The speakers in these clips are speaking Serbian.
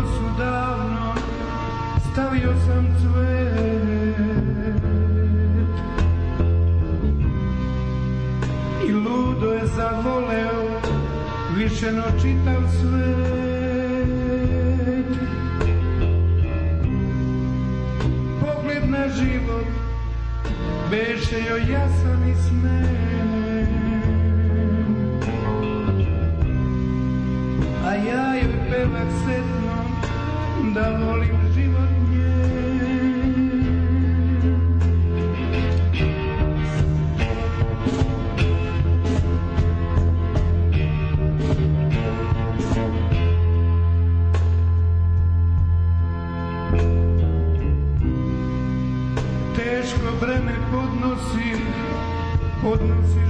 kosu davno stavio sam cvet. I ludo je zavoleo više no čitav svet. Pogled na život beše joj jasan i smen a ja joj pevak setno da volim život teško breme podnosi, podnosi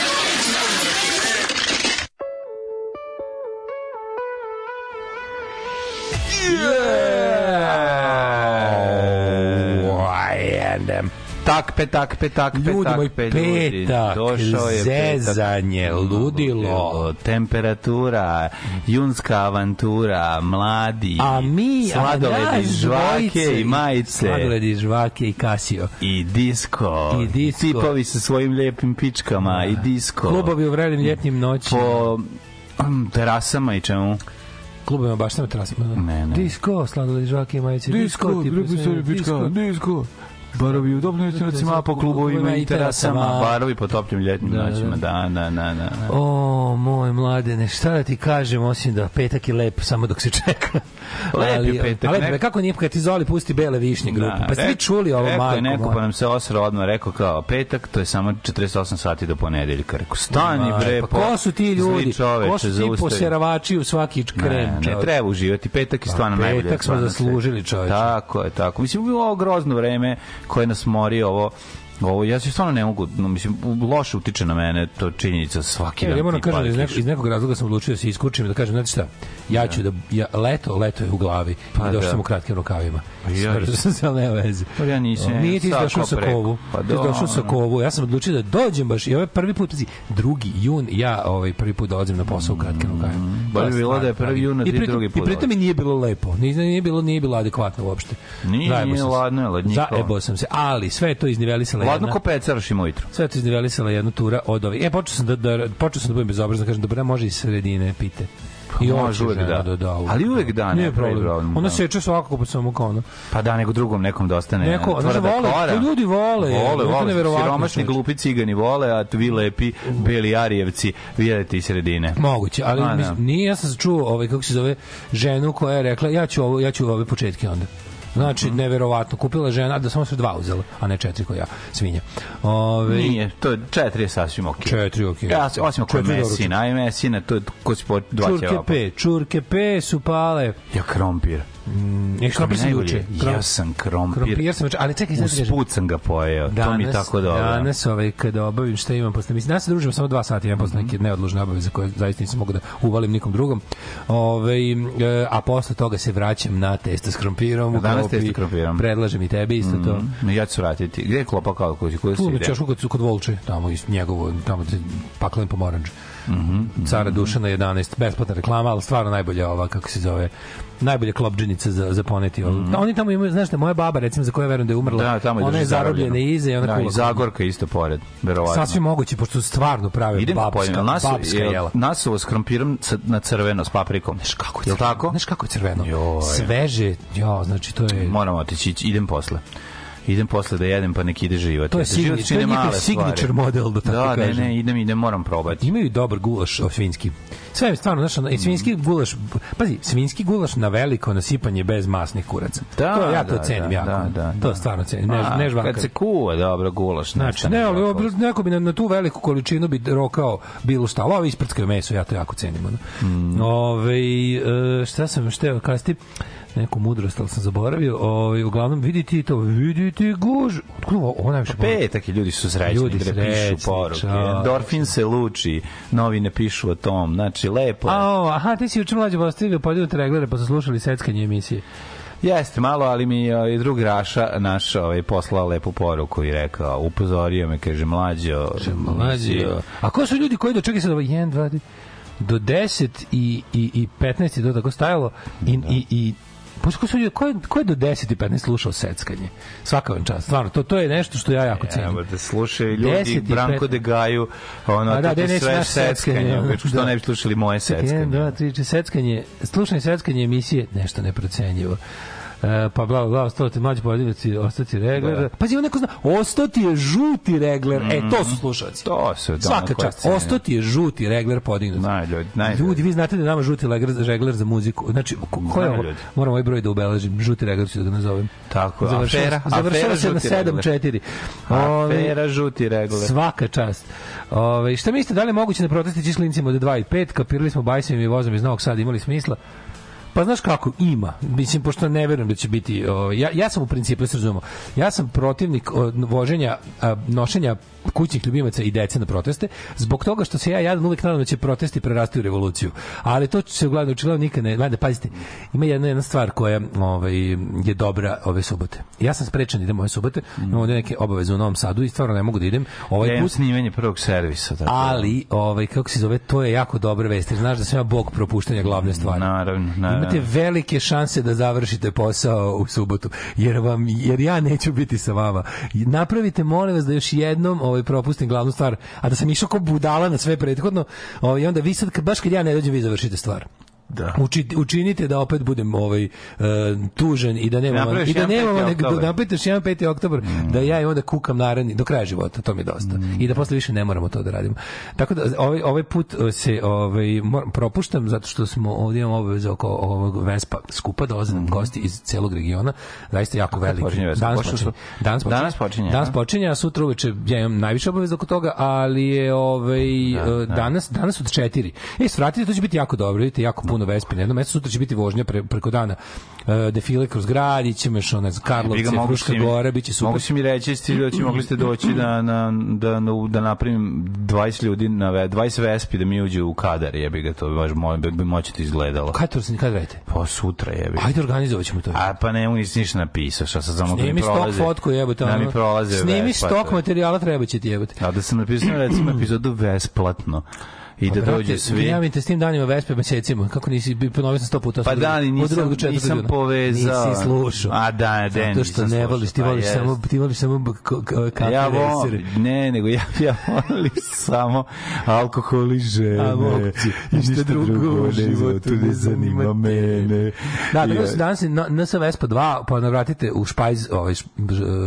petak, Ljudi moj, pe, ljudi. petak, Došao je zezanje, petak. ludilo. temperatura, junska avantura, mladi, A mi, sladoledi, a žvake i majice. Sladoledi, žvake i kasio. I disko. I disko. Tipovi sa svojim lijepim pičkama i disko. Klubovi u vrelim ljetnim noćima. po mm, terasama i čemu? Klubovima baš na terasama. Ne, ne. Disko, sladoledi, žvake i majice. Disko, drugi posle- stvari pička, disko. Barovi u dobnim trenucima po klubovima i terasama. Barovi po toplim ljetnim Da, da, noćima. Da, da, da, da. O, moj mladene, šta da ti kažem, osim da petak je lep samo dok se čeka. Lep je petak, A lep, nek- je, kako nije kad ti Zoli pusti bele višnje grupu? pa ste vi čuli ovo, rekao je neko, pa nam se osro odmah rekao kao petak, to je samo 48 sati do ponedeljka. Rekao, stani bre, pa ko su ti ljudi? Ko su ti poseravači u svaki krem? Ne, ne, treba uživati. Petak je Pa, stvarno najbolje. petak smo zaslužili, čoveče. Tako je, tako. Mislim, bilo ovo grozno vreme koje nas mori ovo Ovo, ja se stvarno ne mogu, no, mislim, loše utiče na mene, to činjenica svaki dan. ja moram kažem, pada iz, neko, kiša. iz nekog razloga sam odlučio da se iskučim da kažem, znate šta, ja ću da, ja, leto, leto je u glavi Pa i došao da. sam u kratkim rukavima. Pa ja Smrzao sam se, ali nema veze. Pa ja nisam, Nije ti došao sa kovu. Pa ti da, došao sa kovu. Ja sam odlučio da dođem baš i ovaj prvi put, pazi, drugi jun, ja ovaj prvi put dolazim na posao u kratkim rukavima. Mm, bolje bilo da je prvi jun, a ti drugi I put pritom mi nije bilo lepo. Nije, nije bilo, nije bilo adekvatno uopšte. Nije, Zajebao nije ladno, je ladnjikavo. Zajebao sam se, ali sve je to iznivelisala Ladno jedna ko pecaraš i ujutro. sve to iznivelisala jedna tura od ovih. E, počeo sam da, da, počeo sam da budem bezobrazan, kažem, dobro, može i sredine, pite. I može uvek žena da. da, uvek Ali uvek da, ne Nije pravi problem. problem, Ona da. seče svakako pa samo kao ono. Pa da, nego drugom nekom da ostane. Neko, znaš, tvrda vole, to ljudi vole, Vole, vole. neverovatno, Siromašni glupi cigani vole, a vi lepi beli arijevci vidite iz sredine. Moguće, ali A, da. mislim, nije, ja sam čuo, ovaj, kako se zove, ženu koja je rekla, ja ću, ovo, ja ću ove početke onda. Znači, Mhm. neverovatno. Kupila žena, da samo se dva uzela, a ne četiri koja ja, svinja. Ove, Nije, to je četiri je sasvim okej. Četiri, okej. Ja, osim ako je. Mesina, aj Mesina, to je ko si po dva Čurke ćevapa. P, čurke P su pale. Ja krompir. Nek što mi sam najbolje, juče. ja sam krompir. Krompir sam juče, ali čekaj, ti kažem. Usput sam ga pojeo, to mi je tako dobro. Danas, ovaj, kada obavim šta imam posle, mislim, danas se družimo samo dva sata, imam posle Mhm. neke neodložne obaveze koje zaista nisam mogu da uvalim nikom drugom. Ove, e, a posle toga se vraćam na testo s krompirom. u Danas testo s krompirom. Predlažem i tebi isto to. Mm, Ja ću se vratiti. Gde je klopa kao koji Tu si na ide? češku kod, kod Volče, tamo iz njegovo, tamo paklen pomoranđ. Mhm, Cara Dušana 11, besplatna reklama, ali stvarno najbolja ova, kako se zove, najbolja klopdžinica za, za poneti. Mm Oni tamo imaju, znaš da moja baba, recimo, za koju verujem da je umrla. Da, tamo je ona je zarobljena iza i ona da, kula i Zagorka isto pored, verovatno. Sasvim moguće, pošto stvarno prave Idem babska, pojedem, nas, babska jela. nasovo s krompirom na crveno s paprikom. Znaš kako je Jel crveno? tako? Znaš kako je crveno? Joj. Sveže, jo, znači to je... Moramo otići, ići- idem posle. Idem posle da jedem, pa nek ide život. To je život signi- to je male signature stvari. model, da tako Da, ne, kažem. ne, idem, idem, moram probati. Imaju dobar gulaš o, svinjski. Sve je stvarno, znaš, ono, i svinjski gulaš, pazi, svinjski gulaš na veliko nasipanje bez masnih kuraca. Da, to ja to da, cenim da, jako. da, da, to da. stvarno cenim. Ne, A, ne žvakam. Kad se kuva, dobro, gulaš. Znači, ne, ali ovo, neko bi na, na tu veliku količinu bi rokao bilo šta, ovi isprckaju meso, ja to jako cenim. Ono. Mm. Ove, e, šta sam šteo kasti? neku mudrost, ali sam zaboravio. Ove, uglavnom, vidite to, vidite guž. Otkud ovo, ovo najviše volim? Petak i ljudi su srećni, Ljudi srećni, pišu poruke. čao. Endorfin se luči, novine pišu o tom. Znači, lepo je. A, o, aha, ti si juče mlađe postavio podijelite reglere pa su slušali seckanje emisije. Jeste, malo, ali mi je i drug Raša naš ovaj, poslao lepu poruku i rekao, upozorio me, kaže, mlađo. Mlađe. A ko su ljudi koji do čekaj sad ovo 1 2 do 10 i i i 15 je to tako stajalo i i i Pa ko su ljudi, ko je, ko je do 10 i 15 slušao seckanje? Svaka vam čast. Stvarno, to, to je nešto što ja jako cenim. Evo da slušaju 10 ljudi Branko 15. de Gaju, ono, A da, da, gde neće sve seckanje, ono, što da. ne bi slušali moje seckanje. jedan, dva, tri, četiri, seckanje, slušanje seckanje emisije, nešto neprocenjivo. E, pa bla, bla, ostalo ti mlađi podijeliti, ostati regler. Da. Pazi, on neko zna, ostati je žuti regler. E, to su slušalci. To su, da, Svaka čast. Ostati je žuti regler podignut. Naj, ljudi, naj, Ljudi, vi znate da nama žuti regler, regler za muziku. Znači, ko, ko je ovo? Moram ovaj broj da ubeležim. Žuti regler ću da ga nazovem. Tako, Završava- afera, završava afera se na žuti regler. 7-4. Ove, Afera žuti regler. Svaka čast. Ove, šta mislite, da li je moguće da protesti s klincima od 2 i 5? Kapirali smo bajsevim i vozom iz Novog Sada, imali smisla? Pa znaš kako, ima. Mislim, pošto ne verujem da će biti... O, ja, ja sam u principu, se razumemo, ja sam protivnik o, voženja, a, nošenja kućnih ljubimaca i dece na proteste, zbog toga što se ja jadan uvek nadam da će protesti prerasti u revoluciju. Ali to će se uglavnom očigledno nikad ne... Gledajte, pazite, ima jedna, jedna stvar koja ovaj, je dobra ove subote. Ja sam sprečan da idem ove subote, imam ovde neke obaveze u Novom Sadu i stvarno ne mogu da idem. Ovaj Ja imam put snimanje prvog servisa. Tako da. ali ovaj kako se zove to je jako dobra vest znaš da sam ja bog propuštanja glavne stvari Naravno, naravno. imate velike šanse da završite posao u subotu jer vam jer ja neću biti sa vama napravite molim vas da još jednom ovaj propustim glavnu stvar a da sam išao kao budala na sve prethodno ovaj, onda vi sad baš kad ja ne dođem vi završite stvar Da. Uči, učinite da opet budem ovaj uh, tužan i da nemam i da nemam 5. nek, da još jedan 5. oktobar da ja i onda kukam naredni do kraja života, to mi je dosta. I da posle više ne moramo to da radimo. Tako da ovaj ovaj put uh, se ovaj moram propuštam zato što smo ovdje imamo obavezu oko ovog Vespa skupa dolaze nam gosti iz celog regiona, zaista jako veliki. Danas su- počinje. Danas počinje. Danas počinje, Danas počinje, a sutra uveče ja imam najviše obaveza oko toga, ali je ovaj uh, danas danas od 4. E, svratite, to će biti jako dobro, vidite, jako puno Vespe. Na jednom mestu sutra će biti vožnja pre, preko dana. Uh, defile kroz grad, ićemo još ona Karlovce, ga, mogu Fruška Gora, biće super. Mogu si mi reći, ste doći, mogli ste doći da, na, da, da, da napravim 20 ljudi, na, ve- 20 vespi da mi uđe u kadar, jebi ga, to baš mo, bi, bi moćete izgledalo. Kad to se kad radite? Pa sutra jebi. Ajde, organizovat ćemo to. A pa ne mogu nisi ništa napisao, šta sad samo da mi Snimi stok fotku, jebote. Da mi prolaze Snimi stok materijala, treba će ti jebote. A da sam napisao recimo epizodu besplatno i da Brate, dođe svi. Javite s tim danima Vespe mesecima. Kako nisi bi ponovio sam 100 puta. Pa da, nisam, drugog nisam povezao. Nisi slušao. A da, da, Zato što ne voliš, ti voliš samo ti voliš samo kakve ja volim, ne, nego ja, ja volim samo alkohol i žene. I ništa drugo u životu ne zanima mene. Da, da Ja- se danas je na- NS Vespa 2, pa navratite u Špajz, ovaj,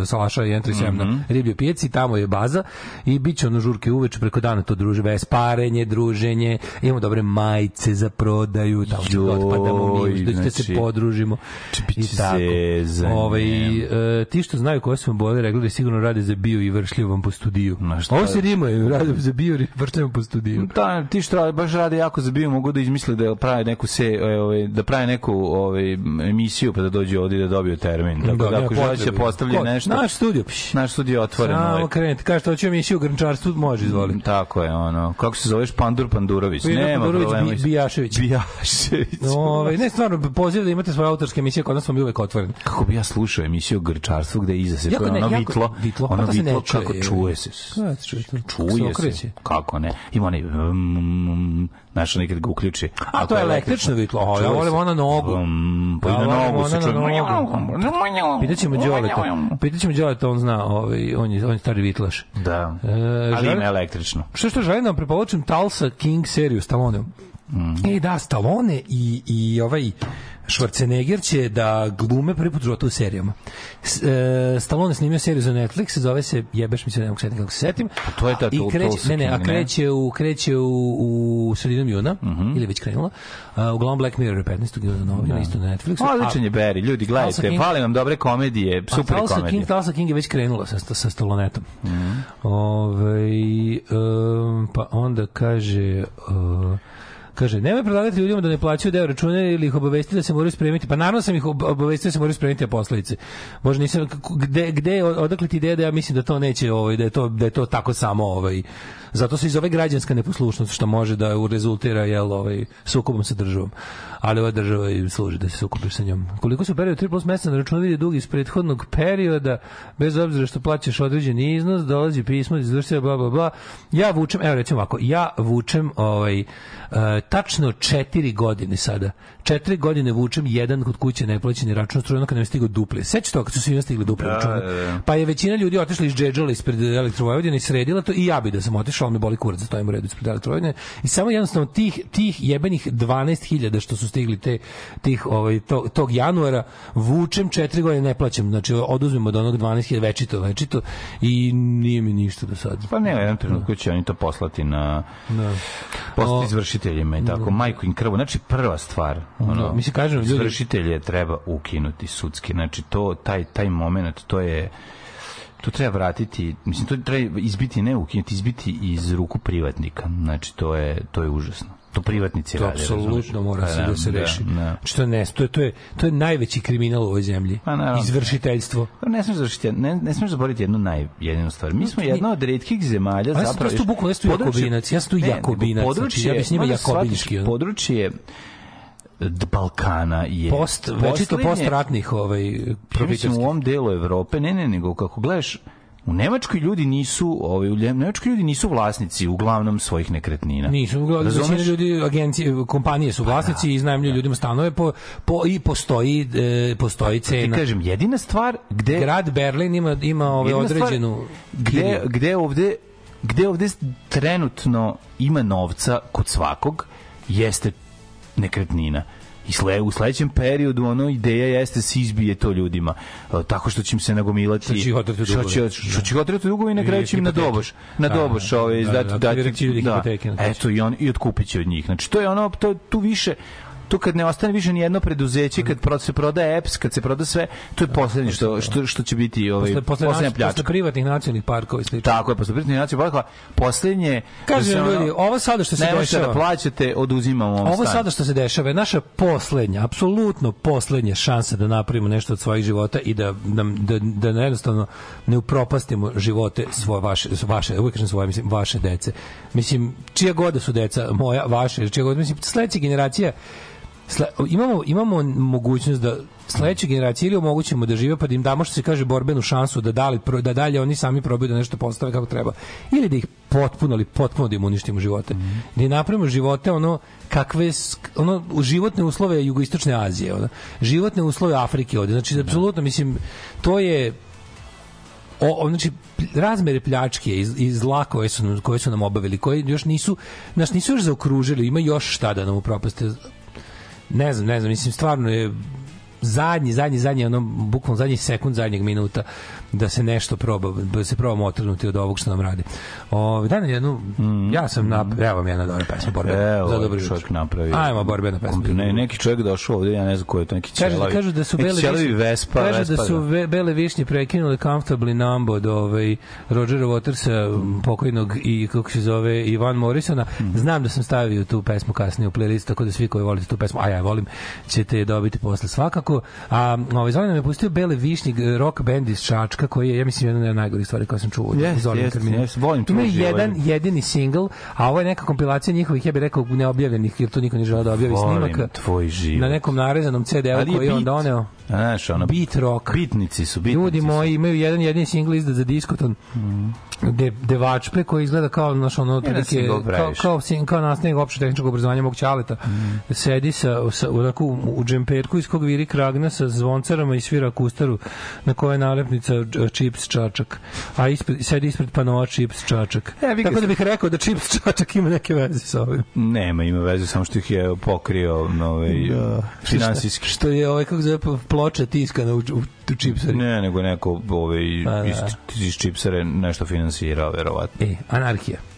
Salaša 137 Mhm. na Riblju pijaci, tamo je baza i bit će ono žurke uveče preko dana to druže, vesparenje, druženje, imamo dobre majice za prodaju, tamo ćemo da otpadamo mi, da se znači, podružimo. bit će I tako. Ovaj, e, ti što znaju koje smo boli regleri sigurno rade za bio i vršljivom po studiju. Šta Ovo se je? rimuje, rade za bio i vršljivom po studiju. Da, ti što rade, baš rade jako za bio, mogu da izmisle da prave neku se, e, ovaj, da prave neku ovaj, emisiju pa da dođe ovdje da dobiju termin. Tako da, nema ako će potrebe. postavlja nešto, Naš studio, pš. naš studij je otvoren. Samo krenete, kažete, hoću emisiju o grnčarstvu, može, izvoli. Tako je, ono. Kako se zoveš Pandur Pandurović? Panduro Nema Pandurović, problema. Bi- Bijašević. Bijašević. Ove, ne, stvarno, poziv da imate svoje autorske emisije, kod nas smo uvek otvoreni. Kako bi ja slušao emisiju o grčarstvu gde iza se Jako to je ne, ono jako- vitlo, vitlo, ono pa se ne vitlo čuje, kako je. čuje se. Kako se čuje to? Kako se Čuje se. Kako ne? Ima onaj mm, znaš onaj kad ga uključi. A Ako to je električno vitlo. O, ja volim se. ono na nogu. Mm, pa Ja i na nogu se čuje. Pitaćemo Đoleta. Pitaćemo Đoleta, on zna, ovaj, on je, on je stari vitlaš. Da. E, Ali žele- ima električno. Što što želim da vam preporučim Tulsa King seriju Stallone. Mm. E da, Stallone i, i ovaj Schwarzenegger će da glume prvi put u serijama. S, e, Stallone snimio seriju za Netflix, zove se Jebeš mi se, ne mogu setiti kako se setim. to je ta I Tul- kreće, Tulsa ne, ne, a kreće u, kreće u, u sredinom juna, ili već krenula. A, uglavnom Black Mirror je 15. juna novina, isto na Netflixu. Odličan je Barry, ljudi, gledajte, King- fali vam dobre komedije, Pa super komedije. King, Tulsa King je već krenula sa, sa Stallonetom. Mhm. Ovaj, um, pa onda kaže... Uh, Kaže, nemoj predlagati ljudima da ne plaćaju deo račune ili ih obavestiti da se moraju spremiti. Pa naravno sam ih ob- obavestio da se moraju spremiti na posledice. Možda nisam, gde, gde, odakle ti ideja da ja mislim da to neće, ovaj, da je to, da je to tako samo, ovaj, zato se iz ove građanska neposlušnost što može da rezultira jel, ovaj, sukobom sa državom. Ali ova država i služi da se sukobiš sa njom. Koliko su period 3 plus meseca na računu vidi dug iz prethodnog perioda, bez obzira što plaćaš određeni iznos, dolazi pismo iz izvršitelja, bla, bla, bla. Ja vučem, evo recimo ovako, ja vučem ovaj, e, tačno četiri godine sada. Četiri godine vučem jedan kod kuće neplaćeni račun strujno kad nam je stigao dupli. Sećate to kad su svima stigli dupli računi? da, da. Pa je većina ljudi otišla iz džedžala ispred elektrovojvodine i sredila to i ja bi da sam otišao, ali me boli kurac da stojim u redu ispred elektrovojvodine. I samo jednostavno tih, tih jebenih 12.000 što su stigli te, tih, ovaj, tog, tog januara vučem četiri godine ne plaćam. Znači oduzmemo od onog 12.000 večito, večito i nije mi ništa do sada. Pa ne, u jednom trenutku će oni to poslati na Da. poslati O- izvršiteljima i tako, majku im krvu. Znači, prva stvar, ono, Da, mislim, kažem, ljudi- izvršitelje treba ukinuti sudski. Znači, to, taj, taj moment, to je to treba vratiti, mislim, to treba izbiti, ne ukinuti, izbiti iz ruku privatnika. Znači, to je, to je užasno. To privatnici To rade. apsolutno mora Pa se da se da, reši. Da. Znači, to je, ne, to je, to je, to je najveći kriminal u ovoj zemlji. Pa, naravno. Izvršiteljstvo. Pa Ne smiješ završiti, ne, ne smiješ zaboraviti jednu naj, jedinu stvar. Mi smo jedna od retkih zemalja ja sam zapravo... tu bukvalno, ja sam tu jakobinac, ja sam tu jakobinac, znači, ja bi s njima jakobinski. Područje Balkana je... Post, večito postratnih ovaj, mislim u ovom delu Evrope, ne, ne, nego kako gledaš, u Nemačkoj ljudi nisu, ovaj, u Nemačkoj ljudi nisu vlasnici uglavnom svojih nekretnina. Nisu, uglavnom Razumeš? ljudi, agencije, kompanije su vlasnici i iznajmljuju ljudima stanove po, po, i postoji, e, postoji Ti cena. kažem, jedina stvar gde... Grad Berlin ima, ima ove stvar, određenu gde, gde ovde gde ovde trenutno ima novca kod svakog jeste nekretnina. I sle, u sledećem periodu ono ideja jeste da se izbije to ljudima tako što će im se nagomilati Što će ih otrati u što će, što će ih otrati na kraju će im na doboš na Da, doboš da, ovaj da, da, će da, to. eto i on i otkupit će od njih. Znači to je ono to tu više tu kad ne ostane više ni jedno preduzeće kad se prodaje EPS kad se proda sve to je poslednje što što što će biti ovaj Posle, posle, poslednja pljačka posle privatnih nacionalnih parkova i slično. tako je, posle privatnih nacija parkova, poslednje... Da ono- ljudi, ovo sada što se ne možete dešava- da plaćate, oduzimamo Ovo stan. sada što se dešava je naša poslednja, apsolutno poslednja šansa da napravimo nešto od svojih života i da, da, da, da ne jednostavno ne upropastimo živote svoje, vaše, vaše, uvijek kažem svoje, mislim, vaše dece. Mislim, čija god da su deca, moja, vaše, čija god, mislim, sledeća generacija Sle, imamo, imamo mogućnost da sledeće generacije ili omogućimo da žive pa da im damo što se kaže borbenu šansu da, dali, da dalje oni sami probaju da nešto postave kako treba. Ili da ih potpuno ali potpuno da im uništimo živote. Da im napravimo živote ono kakve ono u životne uslove jugoistočne Azije ono, životne uslove Afrike ovde. Znači apsolutno mislim to je o, o, znači razmere pljačke i, i zla koje su, koje su nam obavili, koje još nisu, nas nisu još zaokružili, ima još šta da nam upropaste. Ne znam, ne znam, mislim, stvarno je zadnji, zadnji, zadnji, ono, bukvalno zadnji sekund zadnjeg minuta da se nešto proba, da se probamo otrgnuti od ovog što nam radi. O, daj nam jednu, ja sam, na, evo vam jedna dobra pesma, borbe, Evo, za ovaj dobro čovjek jutro. napravio. Ajmo, borbena pesma. Ne, neki čovjek došao ovde, ja ne znam ko je to, neki Kažu, ćelavi. kažu da su bele višnje, Vespa, kažu Vespa, da su ve, bele višnje prekinule comfortably number od ovaj Rodgera Watersa Mm. pokojnog i kako se zove Ivan Morrisona. Mm. Znam da sam stavio tu pesmu kasnije u playlist tako da svi koji volite tu pesmu, a ja volim, ćete je dobiti posle svakako. A ovaj Zoran nam je pustio bele višnje eh, rock band iz Čačka koji je ja mislim jedna od najgorih stvari koje sam čuo. Zorana jeste, Karmina. jeste, volim uživo, jedan jedini single, a ovo je neka kompilacija njihovih, ja bih rekao neobjavljenih, jer to niko ne žele da objavi Volim snimaka. tvoj život. Na nekom narezanom CD-u koji je on doneo. Znaš, ono, Beat rock. bitnici su, bitnici Ljudi su. moji imaju jedan jedini single izdat za diskoton. De, devačpe koji izgleda kao naš ono otprilike kao kao sin kao nastavnik opšte tehničkog obrazovanja mog ćaleta. Sedi sa sa onako u, u džemperku iz kog viri kragna sa zvoncarama i svira kustaru na kojoj je nalepnica uh, chips čačak. A ispred sedi ispred panoa chips čačak. E, Tako da bih rekao da chips čačak ima neke veze sa ovim. Nema, ima veze, samo što ih je pokrio ovaj, finansijski. Što je ovaj kako zove ploča tiskana u, u, u čipsari. Ne, nego neko ovaj, Pa da. iz, iz čipsere nešto finansirao, verovatno. E, anarhija.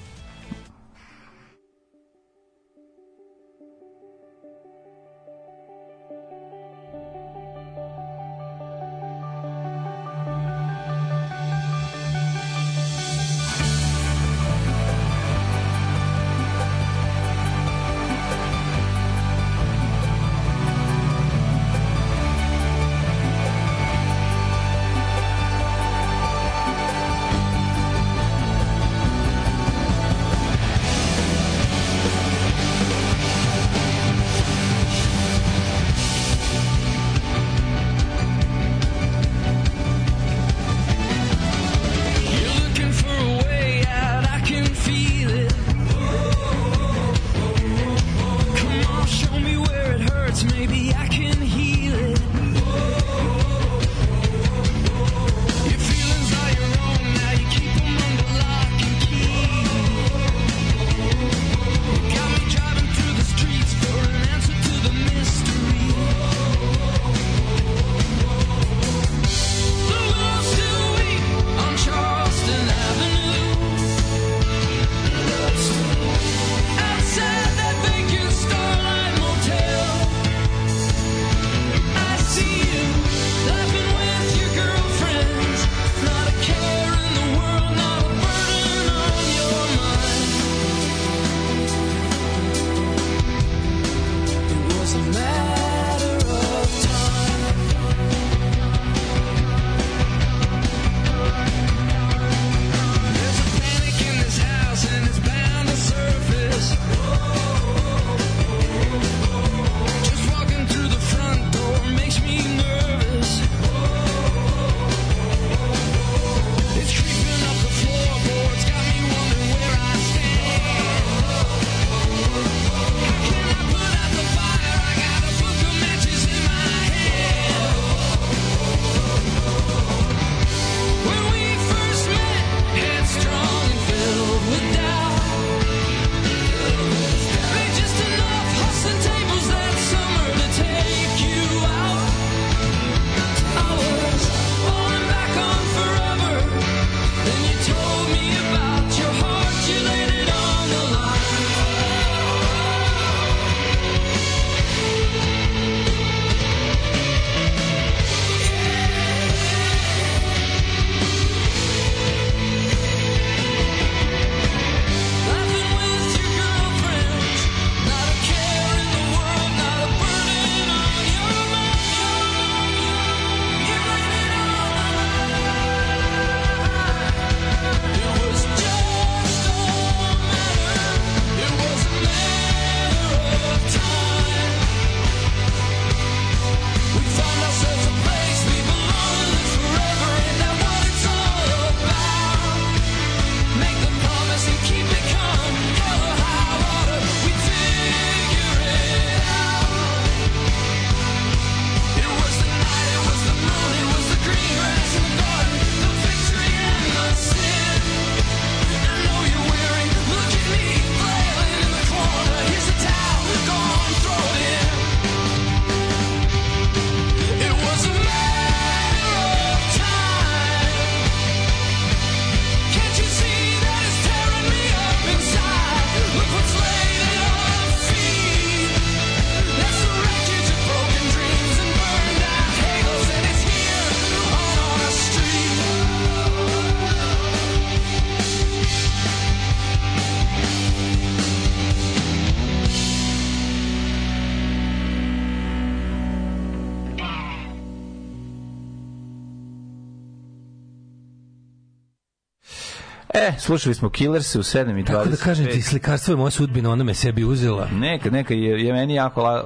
Slušali smo Killers u 7 i 25. Tako da kažem ti, slikarstvo je moja sudbina, ona me sebi uzela. Neka, neka je, je meni jako la,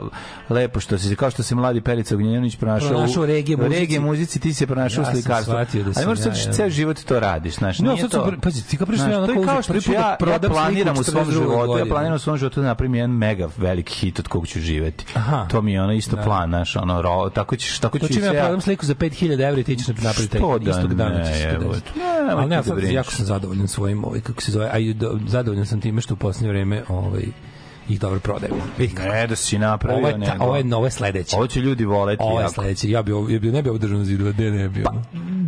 lepo što se kao što se mladi Perica Ognjenović pronašao Pronašao u regije muzici. regije muzici, ti se pronašao Ja u sam slikarstvu. shvatio da Ali možeš ja, ceo život to radiš, znaš, No, nije to. pazi, ti kao prišli Znaš, ja onako kao što prvi ću put ja, da ja planiram u svom 42. životu, ja planiram u svom životu da napravim jedan mega veliki hit od kog ću živeti. Aha. To mi je ono isto plan, znaš, ono, ro, tako ćeš, tako ću To čim ja prodam sliku za 5000 evra i ti ćeš napraviti Što da istog dana. ne, će se to evo, desiti. ne, Ali ne, da sad jako sam zadovoljan svojim, ovaj, kako se zove, a i do- zadovoljan sam time što u posljednje vreme ovaj, ih dobro prodajem. Vidi kako. Ne, da si napravio, Ovo je, ta, ovo je, ovo je sledeće. Ovo će ljudi voleti Ovo je jako. sledeće. Ja bi, ja bi, ne bi ovo držao na zidu, gde ne bi. Pa,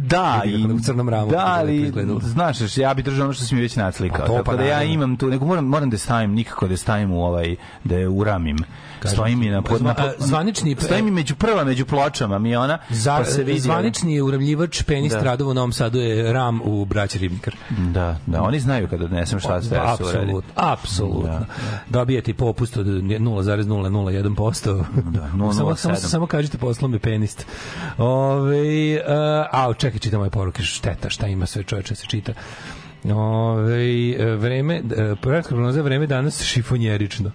Da, i, u crnom ramu da, ali, znaš, ja bih držao ono što si mi već naclikao. Pa to, tako pa da ja imam tu, nego moram, moram da stavim, nikako da stavim u ovaj, da je uramim. Stojim mi na, pod, na, Zva- zvanični- Stojim mi među prva, među pločama mi ona, Za, pa se vidi. zvanični uravljivač penis Da. Radova u Novom Sadu je Ram u Braći Ribnikar. Da, da, oni znaju kada odnesem šta se uradi. Apsolutno, apsolutno. Dobijete popust od 0,001%. Da, 0,07. samo, samo, samo kažete poslom me penist. Ove, uh, a, čekaj, čitam ove poruke, šteta, šta ima sve čoveče se čita. Ove, vreme, uh, prvatska prognoza vreme danas šifonjerično.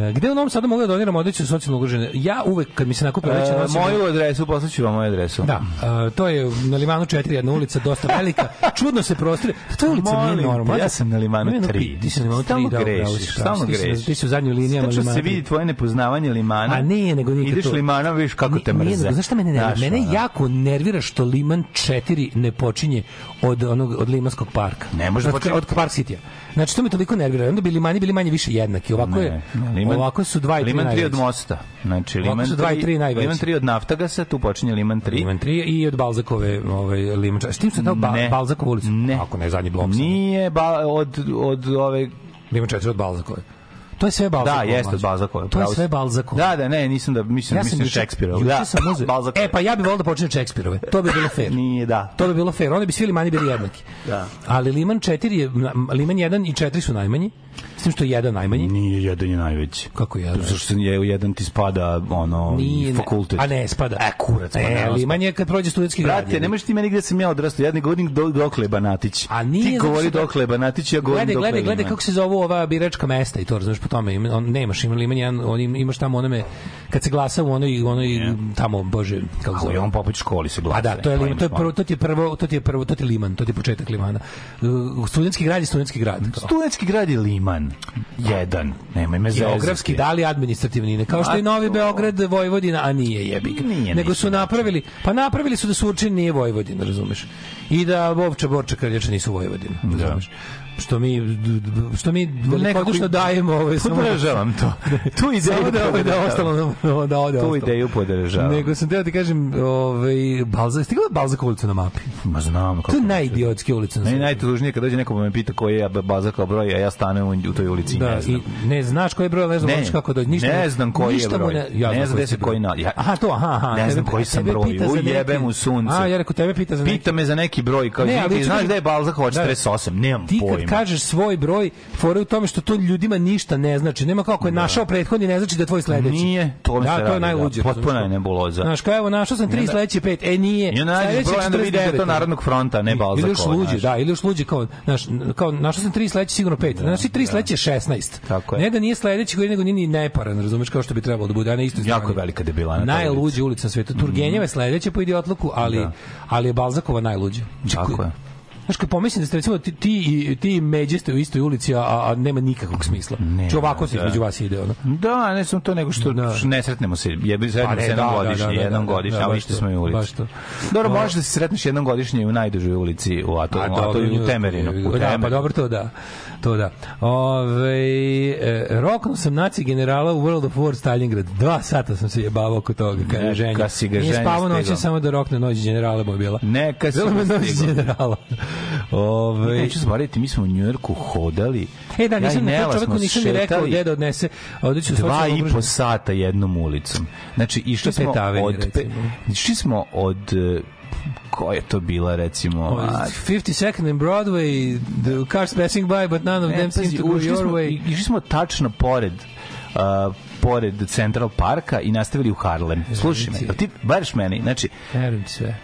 E, gde u Novom Sadu mogu da doniram odeću socijalno ugrožene? Ja uvek, kad mi se nakupe veće E, nosim... moju adresu, poslaću vam moju adresu. Da, a, to je na Limanu 4 jedna ulica, dosta velika. Čudno se prostire. To je ulica Molim nije normalna. ja sam na Limanu Ima jedno 3. pi- Ti si na Limanu 3, Stalno da, grešiš, si, stalno grešiš. Ti si u zadnjoj linijama Tačno Limana se 3. vidi tvoje nepoznavanje limana. A nije, nego nikad Ideš to. limana, vidiš kako te Nije, mrze. nego, znaš šta mene nervira? Mene ono. jako nervira što Liman 4 ne počinje od onog od Limanskog parka. Ne može da od, od Park City. Znači to me toliko nervira. Onda bi Limani bili manje više jednaki. Ovako je. Liman- ovako su dva i tri Liman 3 od mosta. Znači, Ovako Liman su dva i 3 tri najveći. Liman 3 od Naftagasa, tu počinje Liman 3. Liman 3 i od Balzakove ovaj Liman 4. S tim se dao ba, Ne. Balzakova ulica. Ne. Ako ne zadnji blok. Nije ba, od, od ove... Liman 4 od Balzakove. To je sve Balzakova. Da, jeste od mlađe. Balzakove. To je sve Balzakova. Da, da, ne, nisam da, mislim, Ja sam mislim Šekspirov. Da, sam Balzakove. E, pa ja bih volio da počne od Šekspirove. To bi bilo fair. Nije, da. To bi bilo fair. Oni bi svi limani bili jednaki. Da. Ali Liman 4 je, Liman 1 i 4 su najmanji. S tim što je jedan najmanji. Nije jedan je najveći. Kako je jedan? Zato što je jedan ti spada ono Nije, fakultet. A ne, spada. E, kurac, pa E, ne, Liman je kad prođe studentski grad. Brate, ne možeš ti meni gde sam ja odrastao. Ja ne govorim do, dokle Banatić. A nije ti govori što- dokle Banatić, ja govorim Gledaj, dokle gledaj, gledaj kako se zovu ova biračka mesta i to razumeš po tome. Ima, on, nemaš, ima Liman jedan, on, im- imaš tamo onome, kad se glasa u onoj, onoj tamo, bože, kako se zove. on poput školi se glasa. A da, to je Liman, to je Pa prvo, to ti je prvo, to ti je prvo, to ti je Liman, to ti je početak Limana. Uh, studentski grad je studentski grad. Studentski grad je Liman. Jedan. Nemoj me zezati. Geografski, da li administrativni, ne kao što je Novi Beograd Vojvodina, a nije jebi ga. Nije Nego su napravili, pa napravili su da Surčin nije Vojvodina, razumeš? I da Vovča Borča Kralješa nisu Vojvodina, razumeš? Što mi što mi velikodušno dajemo ovaj samo Podržavam to. Tu ideju da ovaj da ostalo da ode Tu ideju podržavam. Nego sam teo ti kažem, ovaj Balza, stigla Balzak ulicu na mapi. Ma znam kako. To je najidiotski ulica na svetu. najtužnije kad dođe neko pa me pita koji je baza kao broj, a ja stanem u, u toj ulici Da, ne znam. i ne znaš koji je broj, ne znam Ne, kako doći, ništa. ne znam koji je broj. Ne, ja Ne znam gde se koji na- ja- aha, to, aha, aha. Ne znam koji sam broj. neki- Ujebem u sunce. A, ja rekao, tebe pita za neki. Pita me za neki broj, kao Ne, ne, znaš da je Balzakova Da. 48, nemam Ti kad kažeš svoj broj, fora u tome što to ljudima ništa ne znači. Nema kako je našao prethodni, ne znači da je tvoj sledeći. Nije, to mi da, to je radi, najluđe. da. Potpuna je nebuloza. Znaš, kao evo, našao sam tri, onda- sledeći je pet. E, nije. Onda nađeš broj, onda vidiš da je to 49. Narodnog fronta, ne Balzakova. Ili još luđe, da, ili još luđe kao, znaš, kao, našao sam tri sledeći sigurno pet. Znači, tri sledeći je 16. Tako je. Ne da nije sledeći koji nego nije ni neparan, razumeš, kao što bi trebalo da bude, a na istoj Jako je velika debilana ta Najluđa ulica na svetu. Turgenjeva je sledeća po idiotluku, ali, ali je Balzakova najluđa. Tako je. Znaš, kad pomislim da ste recimo ti, ti, ti međe ste u istoj ulici, a, a nema nikakvog smisla. Ne, Či ovako se da. između vas ide, ono. Da, ne samo to nego što Da. ne sretnemo se. Jebi Pa sretnemo ne, se jednom da, da, godišnje, da, da, jednom da, godišnje, da, a baš isto to, smo i u baš ulici. to. Dobro, O- možeš da se sretneš jednom godišnje u najdužoj ulici u Ato, A u Temerinu. U Da, pa dobro to da. To da. Ove, e, roknuo sam naci generala u World of War Stalingrad. Dva sata sam se jebavao oko toga, kada je ženja. si ga Nije spavao stigao. samo da rokne noć generala mu je bila. Neka si ga noć generala. Ove, Neću zaboraviti, mi smo u Njujorku hodali. E da, nisam ja na čoveku nisam ni rekao gde da odnese. Ovdje ću Dva i po sata jednom ulicom. Znači, išli smo od... Išli smo od... Koja je to bila, recimo... a, 52nd and Broadway, the cars passing by, but none of Ne, them seem to go your smo, way. Išli smo tačno pored uh, pored Central Parka i nastavili u Harlem. Slušaj me, ti. veriš meni, znači, Verujem sve.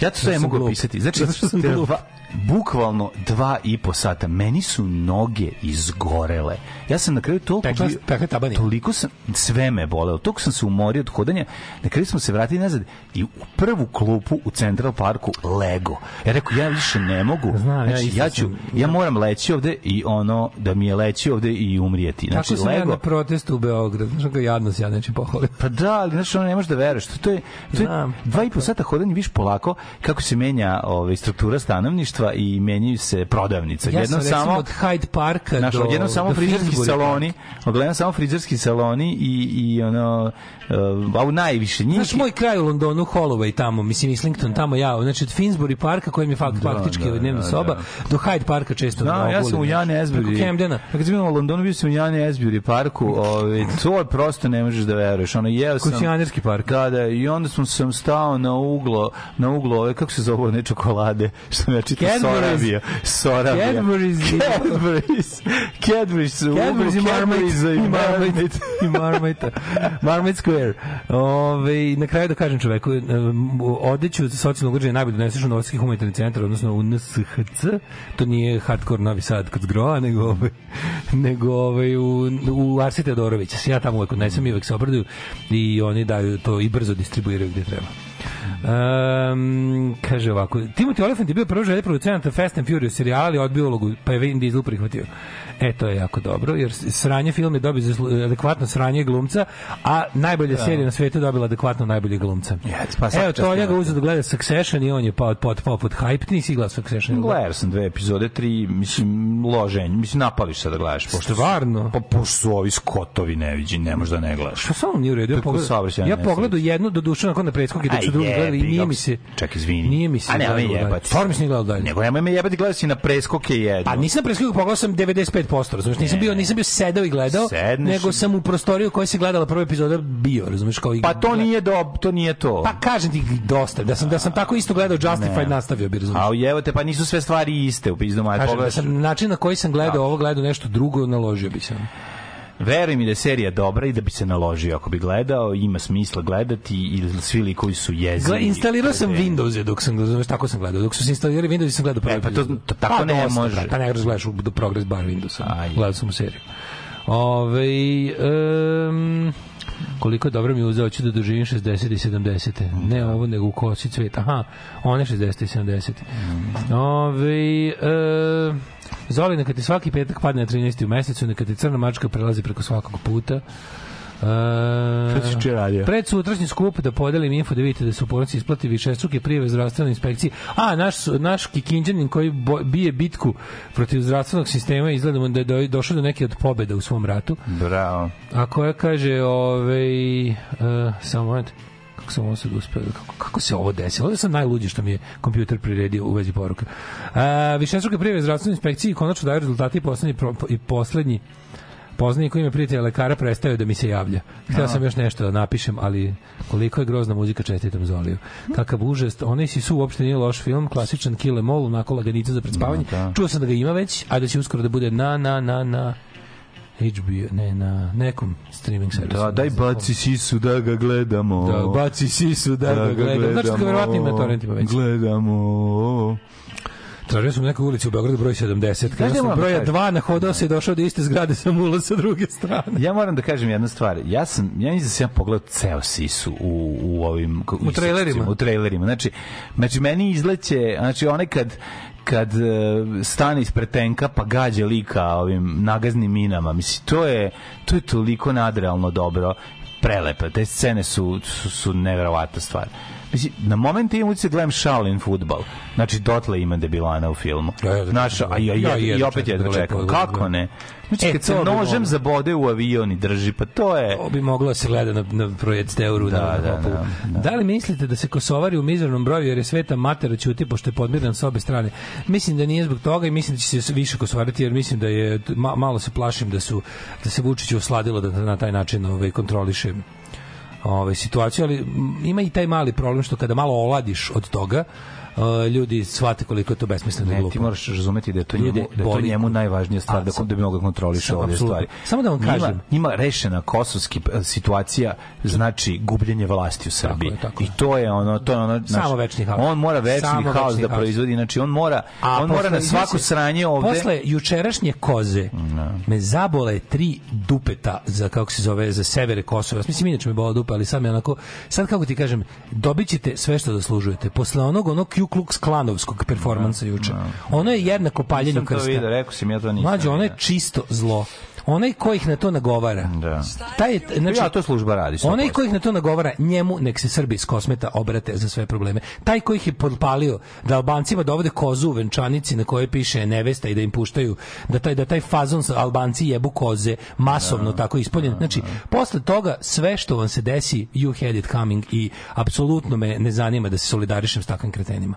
ja to sve mogu opisati. Znači, Zato što sam glup. Bukvalno dva i po sata. Meni su noge izgorele. Ja sam na kraju toliko... Pekla- pekla tabanije. toliko sam, sve me bolelo. Toliko sam se umorio od hodanja. Na kraju smo se vratili nazad i u prvu klupu u Central Parku lego. Ja rekao, ja više ne mogu. Znam, ja znači, isto ja, ću, sam- ja moram leći ovde i ono, da mi je leći ovde i umrijeti. Znači, Tako sam ja lego, na protestu u Beogradu. Znaš kako jadno se ja nečim pohvalim. Pa da, ali znači ono ne možeš da veruješ. To, je, to je Znam. dva i po sata hodanja viš polako kako se menja ovaj, struktura stanovništva i menjaju se prodavnice. Ja sam recimo samo od Hyde Parka Znaš, do... odjednom samo do frizerski saloni, odgledam samo frizerski saloni i, i ono, uh, a u najviše njih... Znaš moj kraj u Londonu, Holloway tamo, mislim Islington, tamo ja, znači od Finsbury parka koji mi je fakt, Da, faktički da, dnevna da, soba, da. do Hyde parka često Da, ja sam u Jan Preko Esbury. Camdena. Kad sam bio u Londonu, bio sam u Jan Esbury parku, ovaj, to je prosto ne možeš da veruješ. Ono, jeo sam... Koncionerski park. Da, da, i onda sam, sam stao na uglo, na uglo, ove, kako se zove, ne čokolade, što Cadbury's. Sorabija. Sorabija. Cadbury's. Cadbury's. Cadbury's. Cadbury's i Marmite. I Marmite. I Marmite. Marmite Square. Ove, na kraju da kažem čoveku, em, odeću socijalnog uređaja najbolje doneseš u Novosadski humanitarni centar, odnosno u NSHC, to nije hardcore Novi Sad kod Zgroa, nego, ovaj, nego ovaj, u, u Arsi Teodorovića. Ja tamo uvek odnesem i uvek se obraduju i oni daju to i brzo distribuiraju gde treba. Um, kaže ovako, Timothy Olyphant je bio prvo želje producenta Fast and Furious serijala, ali odbio ulogu, pa je Vin Diesel prihvatio. E, to je jako dobro, jer sranje film je dobio adekvatno sranje glumca, a najbolja serija na svetu je dobila adekvatno najbolje glumca. Yes, pa Evo, to njega njemu. uzeo da gleda Succession i on je pao pod, pao pod hype. Ti nisi gledao Succession? ili? Gledao sam dve epizode, tri, mislim, loženj, mislim, napališ se da gledaš. Pošto, Stvarno? Pa pošto su ovi skotovi neviđi, ne možeš da ne gledaš. Što samo nije u redu? Ja, saobraćajna ja pogledam jednu do duše nakon na dok Aj, su drugi gledali i nije mi se... Ček, izvini. Nije mi se A ne, gledalo me dalje. jebati. Stvarno mi se nije gledalo dalje. Nego nemoj me jebati, gledao si na preskoke jedno. Pa nisam preskoku pogledao sam 95%, razumeš? Nisam bio nisam bio sedeo i gledao, Sedneš nego sam u prostoriju u kojoj se gledala prva epizoda bio, razumeš kao Pa to nije do, to nije to. Pa kažem ti dosta, da sam da sam tako isto gledao Justified nastavio bi razumeš. A evo te, pa nisu sve stvari iste u pizdu maj. Kažem, da sam način na koji sam gledao ovo, gledao nešto drugo, naložio bi se. Veruj mi da je serija dobra i da bi se naložio ako bi gledao, ima smisla gledati i svi likovi su jezivi. Gle, instalirao sam. Windows dok sam razumeš tako sam gledao. Dok su se instalirali Windows sam gledao prvi. E, pa to- to tako Pa ne dosta, može. Pa ne razgledaš u do progress bar Windowsa. Gledao sam u seriju. Ove, um, koliko je dobro mi je uzeo, ću da doživim 60. i 70. Ne ovo, nego u kosi cveta. Aha, one 60. i 70. Ove, e, Zoli, neka ti svaki petak padne na 13. u mesecu, neka ti crna mačka prelazi preko svakog puta. Radio? Pred sutrašnji skup da podelim info da vidite da su porodici isplati više struke prijeve zdravstvenoj inspekciji. A, naš, naš kikinđanin koji bo, bije bitku protiv zdravstvenog sistema izgledamo da je do, došao do neke od pobeda u svom ratu. Bravo. A koja kaže, ovaj, uh, samo moment, kako sam ovo sad uspeo, kako, kako se ovo desilo? Ovde sam najluđi što mi je kompjuter priredio u vezi poruka. Uh, Višestruke prijeve zdravstvenoj inspekciji konačno daju rezultati i poslednji, pro, i poslednji poznanik koji ima prijatelja lekara prestaju da mi se javlja. Htio sam još nešto da napišem, ali koliko je grozna muzika čestitam Zoliju. Kakav užas, onaj si su uopšte nije loš film, klasičan kill em all, onako laganica za predspavanje. da. Čuo sam da ga ima već, a da će uskoro da bude na, na, na, na HBO, ne, na nekom streaming servisu. Da, daj baci sisu da ga gledamo. Da, baci sisu da, ga gledam. Znači da ga verovatno ima na torrentima već. Gledamo. Tražio sam neku ulicu u Beogradu broj 70. Kada ja sam da broja kažem? 2 nahodao se i došao do iste zgrade sam ulaz sa druge strane. Ja moram da kažem jednu stvar. Ja sam ja mislim da sam ja pogledao ceo sisu u u ovim U trailerima. u trailerima. Znači, znači meni izleće, znači onaj kad kad e, stane ispred tenka pa gađa lika ovim nagaznim minama. Mislim to je to je toliko nadrealno dobro. Prelepe. Te scene su su, su neverovatna stvar. Mislim, na moment imam utisak da gledam Shaolin futbal. Znači, dotle ima debilana u filmu. Ja, ja, Naša, a ja, ja ja, i opet čekam je da čekam. lepo Kako ne? Znači, E, kad se nožem moglo. zabode u avion i drži, pa to je... To bi moglo da se gleda na, na projekt Steuru. Da, na, da, Hopovu. da, da. da li mislite da se Kosovari u mizernom broju jer je sveta matera ćuti pošto je podmiran sa obe strane? Mislim da nije zbog toga i mislim da će se više Kosovariti jer mislim da je ma, malo se plašim da su da se Vučić usladilo da na taj način ovaj kontroliše ovaj situaciju, ali ima i taj mali problem što kada malo oladiš od toga, uh, ljudi shvate koliko je to besmisleno Ne, glupo. ti moraš razumeti da je to Ljude njemu, da je to njemu najvažnija stvar da, sam- da bi mogao kontroliše sam- ove apsolutno. stvari. Samo da vam Njima- kažem. Njima rešena kosovski e, situacija znači gubljenje vlasti u Srbiji. je, tako je. I to je ono, to je ono, znaš, Samo večni haos. On mora večni Samo haos večni da haos. proizvodi, znači on mora, A on mora na svako sranje ovde. Posle jučerašnje koze me zabole tri dupeta za kako se zove za severe Kosova. Mislim inače me bola dupa, ali sad me onako sad kako ti kažem, dobićete sve što zaslužujete. Posle onog onog Ku Klux Klanovskog performansa juče. Ono je jednako paljenju Nisam to krsta. vidio, rekao sam ja to nisam. Mlađe, ono je čisto zlo. Onaj ko ih na to nagovara. Da. Taj znači, Ja, to služba radi, 100%. Onaj ko ih na to nagovara, njemu nek se Srbi iz kosmeta obrate za sve probleme. Taj ko ih je podpalio da Albancima dovode kozu u venčanici na kojoj piše nevesta i da im puštaju da taj da taj fazon sa Albanci jebu koze masovno tako ispoljen. Znači, posle toga sve što vam se desi you had it coming i apsolutno me ne zanima da se solidarišem s takvim kretenima.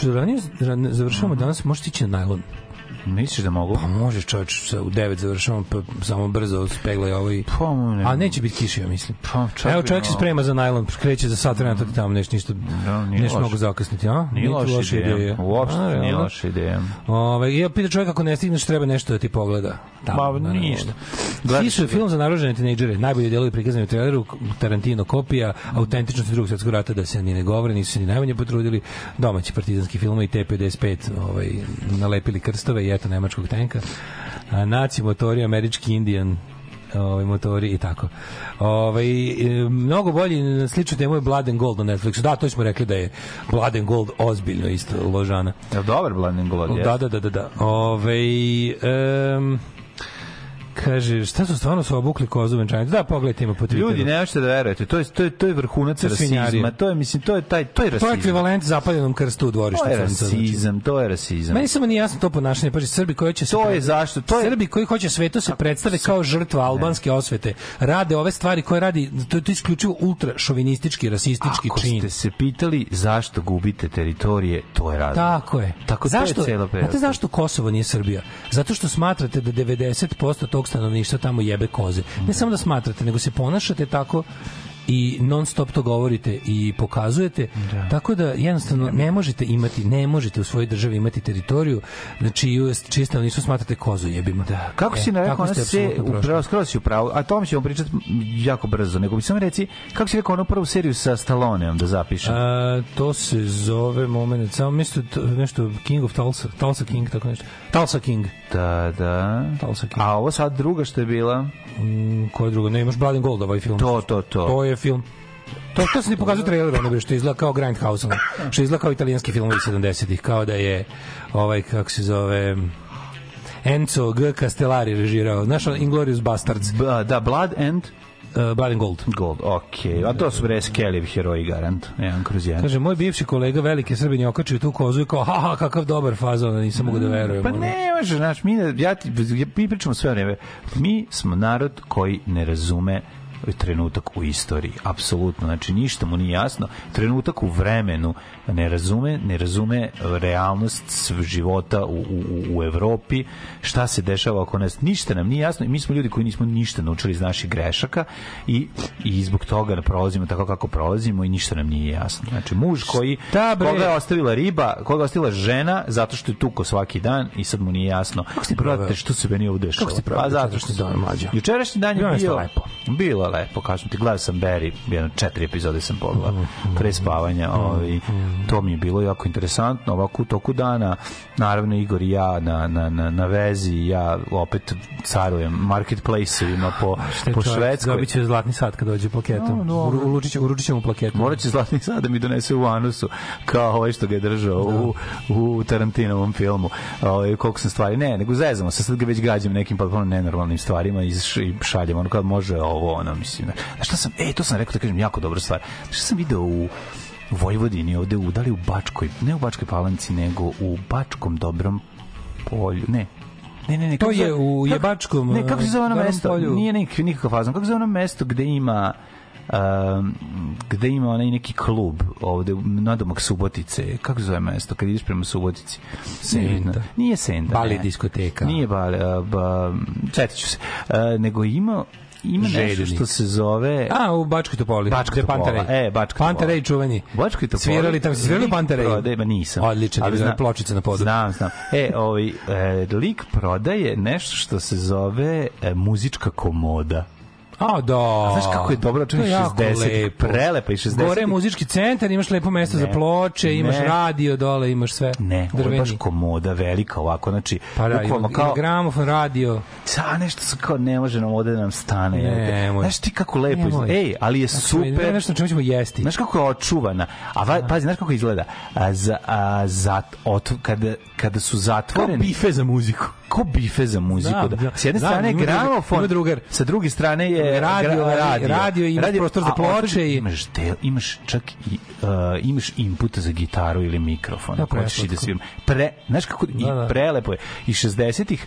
Pošto ranije ran- završavamo danas, možete ići na najlon. Misliš da mogu? Pa može čovječ, u 9 završavamo, pa samo brzo speglaj ovaj... Pa, ne. A neće biti kiše, ja mislim. Pa, čak Evo čovjek se sprema za najlon, kreće za sat vremena, tad tamo nešto, ništa, Da, nije nešto mnogo zakasniti, a? Nije ti loša ideja. Uopšte A, nije realno? loša ideja. Ove, ja pita čovjek ako ne stigneš treba nešto da ti pogleda. Ma, ništa. Svi su film za narožene tinejdžere, najbolji delovi prikazani u traileru, Tarantino kopija, autentičnost drugog svetskog rata da se ni ne govore, nisu se ni najmanje potrudili, domaći partizanski film i T-55 ovaj, nalepili krstove i eto nemačkog tenka. A, naci motori, američki indijan, ovaj, motori i tako. Ovaj, e, mnogo bolji na sličnu temu je Blood and Gold na Netflixu. Da, to smo rekli da je Blood and Gold ozbiljno isto ložana. Jel dobar Blanden Gold? Da, da, da, da. da. Ove, um, kaže, šta su stvarno su obukli kozu venčanicu? Da, pogledajte ima po Twitteru. Ljudi, ne možete da verujete, to je, to je, to je vrhunac To rasizma, to je, mislim, to je, taj, to je to je rasizam. ekvivalent zapaljenom krstu u dvorištu. To je rasizam, to je rasizam. Meni samo nije jasno to ponašanje, pa Srbi koji će se To je zašto, to je- Srbi koji hoće svetu se predstave kao žrtva albanske osvete, rade ove stvari koje radi to je to isključivo ultra šovinistički, rasistički Ako čin. ste se pitali zašto gubite teritorije, to je razlog. Tako je. Tako zašto. Znate zašto Kosovo nije Srbija? Zato što smatrate da 90% tog stanovništva tamo jebe koze. Ne samo da smatrate, nego se ponašate tako i non stop to govorite i pokazujete. Tako da jednostavno ne možete imati, ne možete u svojoj državi imati teritoriju na čiju čije stanovništvo smatrate kozu jebima. Da. Kako si na rekao, ona se prošli. upravo skroz si upravo, a tome ćemo pričati jako brzo, nego bi samo reci, kako si rekao onu prvu seriju sa Stalloneom da zapišem? A, to se zove moment, samo mislim to- nešto King of Tulsa, Tulsa King, tako nešto. Tulsa King. Da, da. Tulsa King. A ovo sad druga što je bila? Mm, koje drugo? Ne, imaš Blood and Gold ovaj film. To, to, to. To je film. To, to se ni pokazuje trailer, ono bre, što izgleda kao Grindhouse, ono, što izgleda kao italijanski film iz 70-ih, kao da je, ovaj, kako se zove, Enzo G. Castellari režirao. Znaš, Inglourious Bastards, B- da, Blood and uh, Blood and Gold. Gold, okej. A to su bre Skelliv heroji garant, jedan kroz jedan. Kaže, moj bivši kolega velike Srbinje okačio tu kozu i kao, haha, kakav dobar fazon, nisam mogu da verujem. Pa ne može, znaš, mi, ne- ja ti, ja, mi pričamo sve vreme. Mi smo narod koji ne razume trenutak u istoriji, apsolutno, znači ništa mu nije jasno, trenutak u vremenu ne razume, ne razume realnost života u, u, u Evropi, šta se dešava oko nas, ništa nam nije jasno i mi smo ljudi koji nismo ništa naučili iz naših grešaka i, i zbog toga prolazimo tako kako prolazimo i ništa nam nije jasno. Znači, muž koji, Šta, bre? koga je ostavila riba, koga je ostavila žena, zato što je tuko svaki dan i sad mu nije jasno. Kako si? Brate, što se meni ovde dešava? Kako si Pa zato što dan, sam- mlađo? Jučerašnji dan je Bilo je bio... lepo. Bilo je lepo, kažem ti, gledao sam Barry, jedno četiri epizode sam pogledao pre spavanja, ovaj, to mi je bilo jako interesantno, ovako u toku dana, naravno Igor i ja na, na, na, na vezi, ja opet carujem marketplace-evima po, po Švedskoj. Dobit će zlatni sat kad dođe plaketom. No, no. U- Uručit će, uručit će mu plaketom. Morat će zlatni sad da mi donese u anusu kao ovaj što ga je držao u, u Tarantinovom filmu. Ovaj koliko sam stvari. Ne, nego zezamo se, sad ga već gađam nekim potpuno nenormalnim stvarima i šaljem ono kad može ovo, ono, mislim. Znaš šta sam, ej, to sam rekao da kažem jako dobra stvar. Šta sam video u Vojvodini ovde u, da li u Bačkoj, ne u Bačkoj Palanci, nego u Bačkom dobrom polju, ne, Ne, ne, ne. To je u kako- Jebačkom, Ne, kako se zove ono mesto? polju. Nije nik, nikakav fazon. Kako se zove ono mesto gde ima um, gde ima onaj neki klub ovde nadomak Subotice. Kako se zove mesto kad ideš prema Subotici? Senta. Nije, Nije Senta. Bali ne. diskoteka. Nije Bali, a, ba, setit ću se. A, nego ima ima nešto što se zove A, u Bačkoj Topoli. Bačka. Panterej. E, Bačka Panterej Topola. čuveni. Bačkoj Topoli. Svirali tamo, svirali Pantereju? prodaje, ma nisam. Odličan, Ali znam- pločice na podu. Znam, znam. E, ovaj, e, lik prodaje nešto što se zove e, muzička komoda. A, da. A znaš kako je dobro, čini jako 60 lepo. prelepa i 60 Gore je muzički centar, imaš lepo mesto za Ne. ploče, imaš Ne. radio dole, imaš sve. Ne, ovo je drveni. baš komoda velika ovako, znači, Pa da, bukvalno kao... gramofon, radio. sa nešto se kao ne može nam ovde da nam stane. Ne, nemoj. Znaš ti kako lepo izgleda. Ej, ali je Znači, ne, super. nešto na čemu ćemo jesti. Znaš kako je očuvana. A va, pazi, znaš kako izgleda? A, za, a, za, ot, kada, kada su Kao zatvoreni... bife za muziku. Ko bife za muziku. Da, Da. S jedne Da, strane je ima gramofon, ima drugar. sa druge strane je Radio, gra- radio, radio i imaš prostor za ploče i- imaš, del, imaš čak i uh, imaš input za gitaru ili mikrofon. Da, ako hoćeš i da. Pre, znaš kako, i Da, da. prelepo je. I 60-ih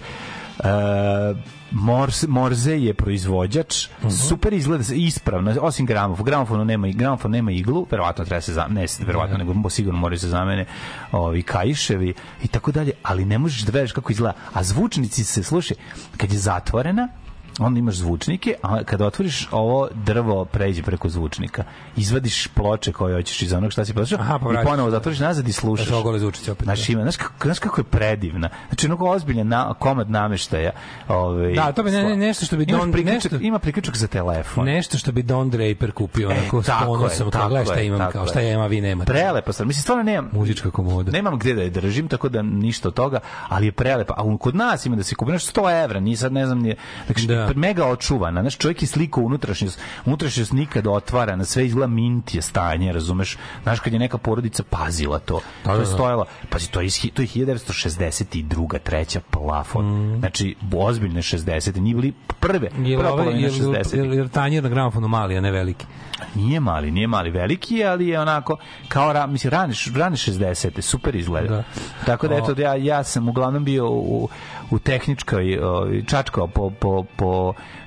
Uh, Morse, Morze je proizvođač. Mhm. super izgleda ispravno osim gramofona gramofon nema gramofon nema iglu verovatno treba se za ne verovatno nego mo- sigurno moraju se zamene ovi kaiševi i tako dalje ali ne možeš da veruješ kako izgleda. A zvučnici se slušaj kad je zatvorena onda imaš zvučnike, a kada otvoriš ovo drvo pređe preko zvučnika. Izvadiš ploče koje hoćeš iz onog šta si poslušao Aha, pa i ponovo zatvoriš nazad i slušaš. Znaš, ogole zvučiće opet, Znaš, da. ima, znaš, kako, znaš kako je predivna. Znači, onako ozbiljan na, komad nameštaja. Ovaj, Da, to bi ne- ne- nešto što bi Don- priključak, nešto- Ima priključak za telefon. Nešto što bi Don Draper kupio, onako s E, ponosom, je, kao tako gledaj šta je, imam, kao je. šta ja imam, a vi nemate. Prelepa stvar. Mislim, stvarno nemam... Muzička komoda. Nemam gde da je držim, tako da ništa od toga, ali je prelepa. A kod nas ima da se kupi nešto 100 evra, ni sad ne znam, nije, znači, Da, da. mega očuvana. Znaš, čovjek je sliko unutrašnjost, unutrašnjost nikad otvarana, sve izgleda mint je stanje, razumeš? Znaš, kad je neka porodica pazila to, Da, to da, je da. stojalo, pazi, to je, to je 1962. treća plafon. Mm. Znači, ozbiljne 60. Nije bili prve, Jel, prva ovaj, polovina jel, 60. jel, jel tanjir na gramofonu mali, a ne veliki? Nije mali, nije mali veliki, je, ali je onako kao ra, mislim rane š- rane 60. super izgleda. Da. Tako da eto ja ja sam uglavnom bio u, u tehničkoj ovaj, čačkao po, po, po,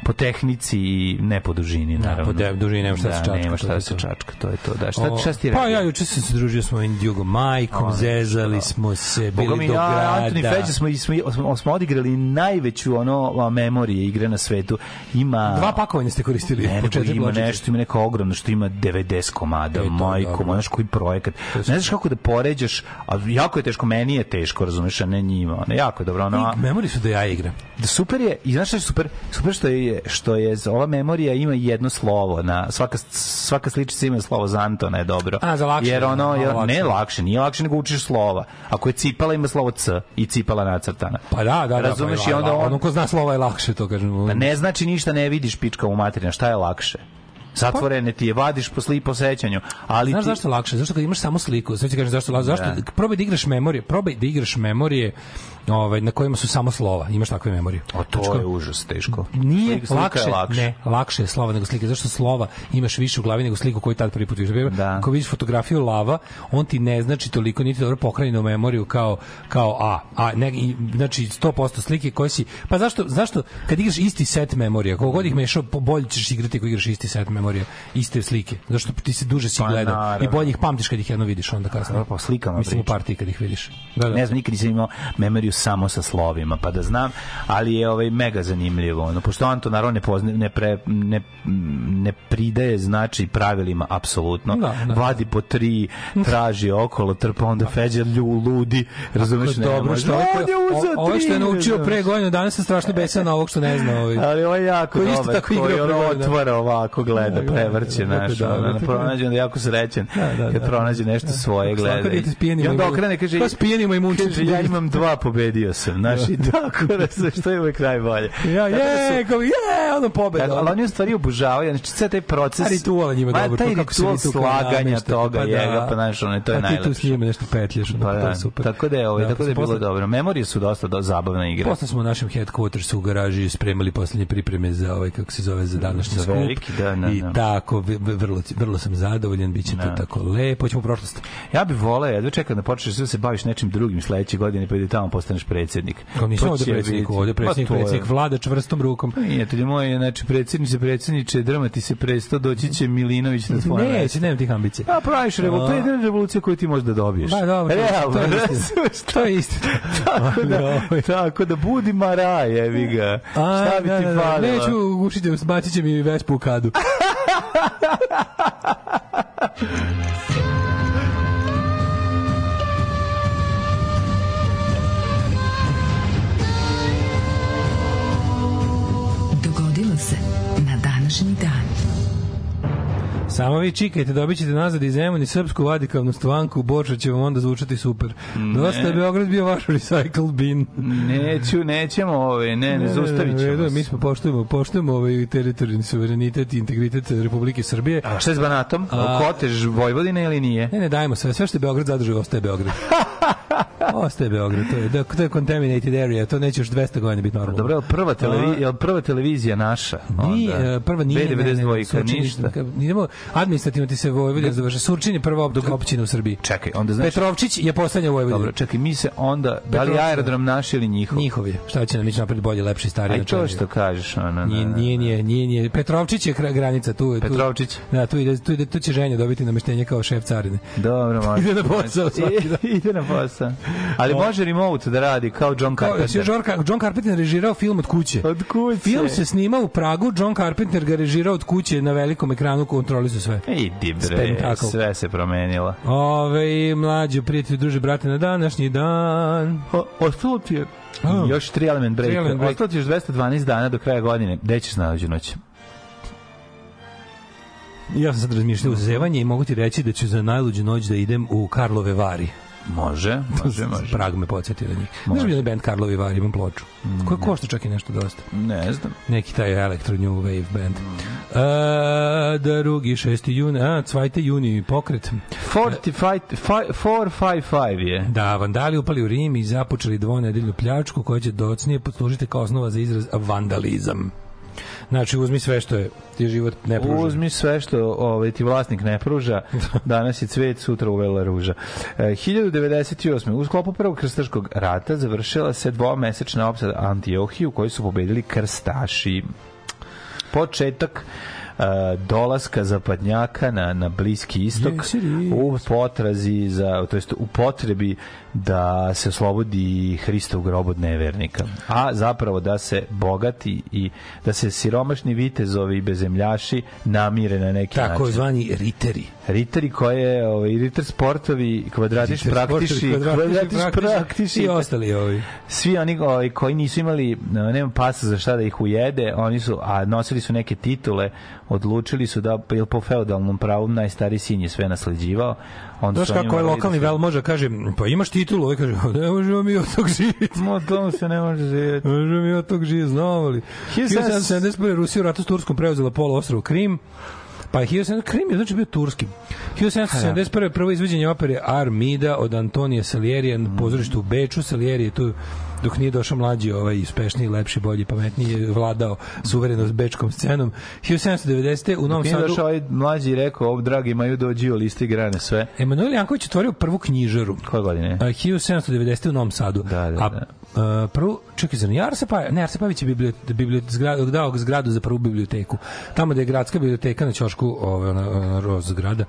po tehnici i ne po dužini naravno. po de- dužini nema šta da se da, čačka, Nema šta da se čačka, to je to. Da, šta, O, šta ti Pa ja juče sam se družio s mojim drugom majkom, zezali smo se, bili Boga mi, do ja, grada. Antoni Feđa smo, smo, smo, smo odigrali najveću ono memorije igre na svetu. Ima Dva pakovanja ste koristili. Ne, po četiri ima nešto, ima neko ogromno što ima 90 komada, E, majko, znaš koji projekat. Ne znaš kako da poređaš, a jako je teško, meni je teško, razumeš, a ne njima. Ne, jako je dobro. Ono, memori su da ja igram. da super je, i znaš šta je super? Super što je, što je ova memorija ima jedno slovo, na, svaka, svaka sličica ima slovo za Antona je dobro. A, za lakše, Jer ono, jer, lakše. ne lakše, nije lakše nego učiš slova. Ako je cipala ima slovo C i cipala nacrtana. Pa da, da, da. Razumeš pa, i onda on, Ono ko zna slova je lakše, to kažem. Pa ne znači ništa ne vidiš pička u materina, šta je lakše? Zatvorene ti je, vadiš po sli po sećanju, ali Znaš ti, zašto je lakše? Zašto kad imaš samo sliku? Sad ti kažem zašto je lakše. Zašto? Da. Probaj da igraš memorije, probaj da igraš memorije ovaj, na kojima su samo slova. Imaš takve memorije. O, to Znači, je užas, teško. Nije Slika lakše, lakše. ne, lakše je slova nego slike. Zašto slova imaš više u glavi nego sliku koju tad prvi put vidiš? Da. Ako vidiš fotografiju lava, on ti ne znači toliko niti dobro pohranjeno memoriju kao kao A. A ne, i, znači 100% slike koje si pa zašto zašto kad igraš isti set memorija, koliko god ih mešao, bolje ćeš igrati ako igraš isti set memorija, iste slike. Zašto ti se duže si Pa, gledao i naravno. bolje ih pamtiš kad ih jedno vidiš onda kasnije. Pa, slikama Mislim u partiji kad ih vidiš. Da, da. Ne znam, nikad nisam imao memoriju samo sa slovima, pa da znam, ali je ovaj mega zanimljivo. Ono, pošto Anton naravno ne, pozna, ne, pre, ne, ne pridaje znači pravilima apsolutno. Da, da. Vadi po tri, traži okolo, trpa, onda feđa lju, ludi, razumeš, ne dobro što On je uzeo o- ovaj što je naučio pre godinu dana se strašno besan na ovog što ne zna ovaj. Ali ovo je jako Koji dobar, tako koji ono godina. otvara ovako, gleda, Da, prevrće, da, da, da, da, ono, da. pronađe, onda je jako srećen, Da, da, kad da. pronađe nešto svoje, gleda. I onda okrene, kaže, kaže, ja imam dva, pobedio sam, znaš, i tako da se, što je uvek najbolje. Ja, da je, kao je, ono pobeda. Tako, ali oni u stvari obožavaju, znači sad taj proces... A ritual njima Ma, dobro, taj to kako se ritual slaganja toga, pa da. jega, pa znaš, ono, to je Pa ti tu s najlepše. njima nešto petljaš, ono, Pa to da, je super. tako da je, ovaj, Da, tako da je bilo dobro. Memorije su dosta do, zabavna igra. Posle smo u našem headquartersu u garaži spremali poslednje pripreme za ovaj kako se zove za današnji skup. veliki, da, da, I da. tako vrlo vrlo sam zadovoljan, biće to Da. tako lepo, ćemo u prošlost. Ja bih voleo, jedva čekam da počneš da se baviš nečim drugim sledeće godine, pa da tamo postaneš predsjednik. Kao nisam To ovde predsjednik, ovde predsjednik, Pa to je- predsjednik vlada čvrstom rukom. Prijatelji moji, znači predsjedniče, predsjedniče, drmati se presto, doći će Milinović na tvoje Neće, mesto. nemam tih ambicija. A praviš revoluciju, to je jedina revolucija koju ti možda dobiješ. Ba, dobro, to je- Realno, to je? To je istina. tako, da, Ovaj. tako da budi mara, jevi ga. Šta bi da, ti da, da, falilo? Neću ugušiti, bacit će mi vespu u kadu. današnji dan. Samo vi čikajte, dobit ćete nazad iz Zemuni srpsku vadikalnu stvanku, Borča će vam onda zvučati super. Dosta je Beograd bio vaš recycle bin. Neću, nećemo ove, ne, ne, zaustavit ćemo. Ne, mi smo poštujemo, poštujemo ovaj teritorijalni suverenitet i integritet Republike Srbije. A šta je s Banatom? A- Kotež Vojvodine ili nije? Ne, ne, dajmo sve. Sve što je Beograd zadržao, ostaje Beograd. ostaje Beograd. To je, to je contaminated area. To neće još 200 godina biti normalno. Dobro, prva, televi, je prva televizija naša? Onda? e, prva nije, ne, ne, ne, B92, Surčin, ništa. Idemo, administrativno ti se Vojvodina završa. Surčin je prva op- općina u Srbiji. Čekaj, onda znači... Petrovčić je poslednja u Vojvodini. Dobro, čekaj, mi se onda, da li Petrovci. aerodrom naš ili njihov? Njihov je. Šta će nam ići napred bolje, lepši, stariji? Aj, to što kažeš, ono, Nije, nije, nije, nije, nije. Petrovčić je granica tu. je- tu Petrovčić. Da, tu ide, tu ide, tu će ženja dobiti nameštenje kao šef carine. Dobro, može. Ide na posao svaki dan. Ide na posao. Ali može remote da radi kao John Kao, Carpenter. John, Car- John Carpenter režirao film od kuće. Od kuće. Film se snimao u Pragu, John Carpenter ga režirao od kuće na velikom ekranu, kontroli su sve. Idi bre, sve se promenilo. Ove, mlađe, prijatelji, druže, brate, na današnji dan. O, ostalo ti je A. još tri element break. Tri element break. Ostalo ti još 212 dana do kraja godine. Gde ćeš najluđu noć? Ja sam sad razmišljao u zevanje i mogu ti reći da ću za najluđu noć da idem u Karlove Vari. Može, može, može. Prag me podsjetio na njih. Znaš bi li band Karlovi Var, imam ploču. Koja košta čak i nešto dosta. Ne znam. Neki taj Electro New Wave band. A, drugi, 6. juni, a, 2. juni, pokret. 45, fi- 455 je. Da, vandali upali u Rim i započeli dvonedeljnu pljačku koja će docnije poslužiti kao osnova za izraz vandalizam. Znači, uzmi sve što je ti život ne pruža. Uzmi sve što ovaj, ti vlasnik ne pruža. Danas je cvet, sutra uvela ruža. E, 1098. U sklopu prvog krstaškog rata završila se dvomesečna opsada Antiohiju u kojoj su pobedili krstaši. Početak dolaska zapadnjaka na, na bliski istok u potrazi za to jest u potrebi da se oslobodi Hristov grob od nevernika. A zapravo da se bogati i da se siromašni vitezovi i bezemljaši namire na neki Tako način. zvani riteri. Riteri koje, ovaj, Riter sportovi, kvadratiš praktiši, kvadratiš praktiši, i ostali ovi. svi oni ovaj, koji nisu imali nema pasa za šta da ih ujede, oni su, a nosili su neke titule, odlučili su da ili po feudalnom pravu najstariji sin je sve nasleđivao. Onda Znaš kako je lokalni da se- vel može kaže, pa imaš titulu, ovaj kaže, ne možemo mi od tog živjeti. Ma, to se ne može živjeti. Ne možemo mi od tog živjeti, znamo li. 1771. Rusija u ratu s Turskom preuzela polo ostrovo Krim, Pa je 1700 Krim je znači bio turski. 1771. prvo izvođenje opere Armida od Antonija Salieri na pozorištu u Beču. Salieri je tu dok nije došao mlađi, ovaj uspešniji, lepši, bolji, pametniji, vladao suvereno s bečkom scenom. 1790. u Novom Nije Sadu došao ovaj mlađi i rekao, ovo dragi imaju dođi o listi grane sve. Emanuel Janković otvorio prvu knjižaru. Koje godine? A, 1790. u Novom Sadu. Da, da, da. a, prvu, čekaj, za nije Arse Pavić, ne, Arse Pavić je bibliot, bibliot, zgradu, dao zgradu za prvu biblioteku. Tamo da je gradska biblioteka na ćošku, ove, ona, ona roz zgrada,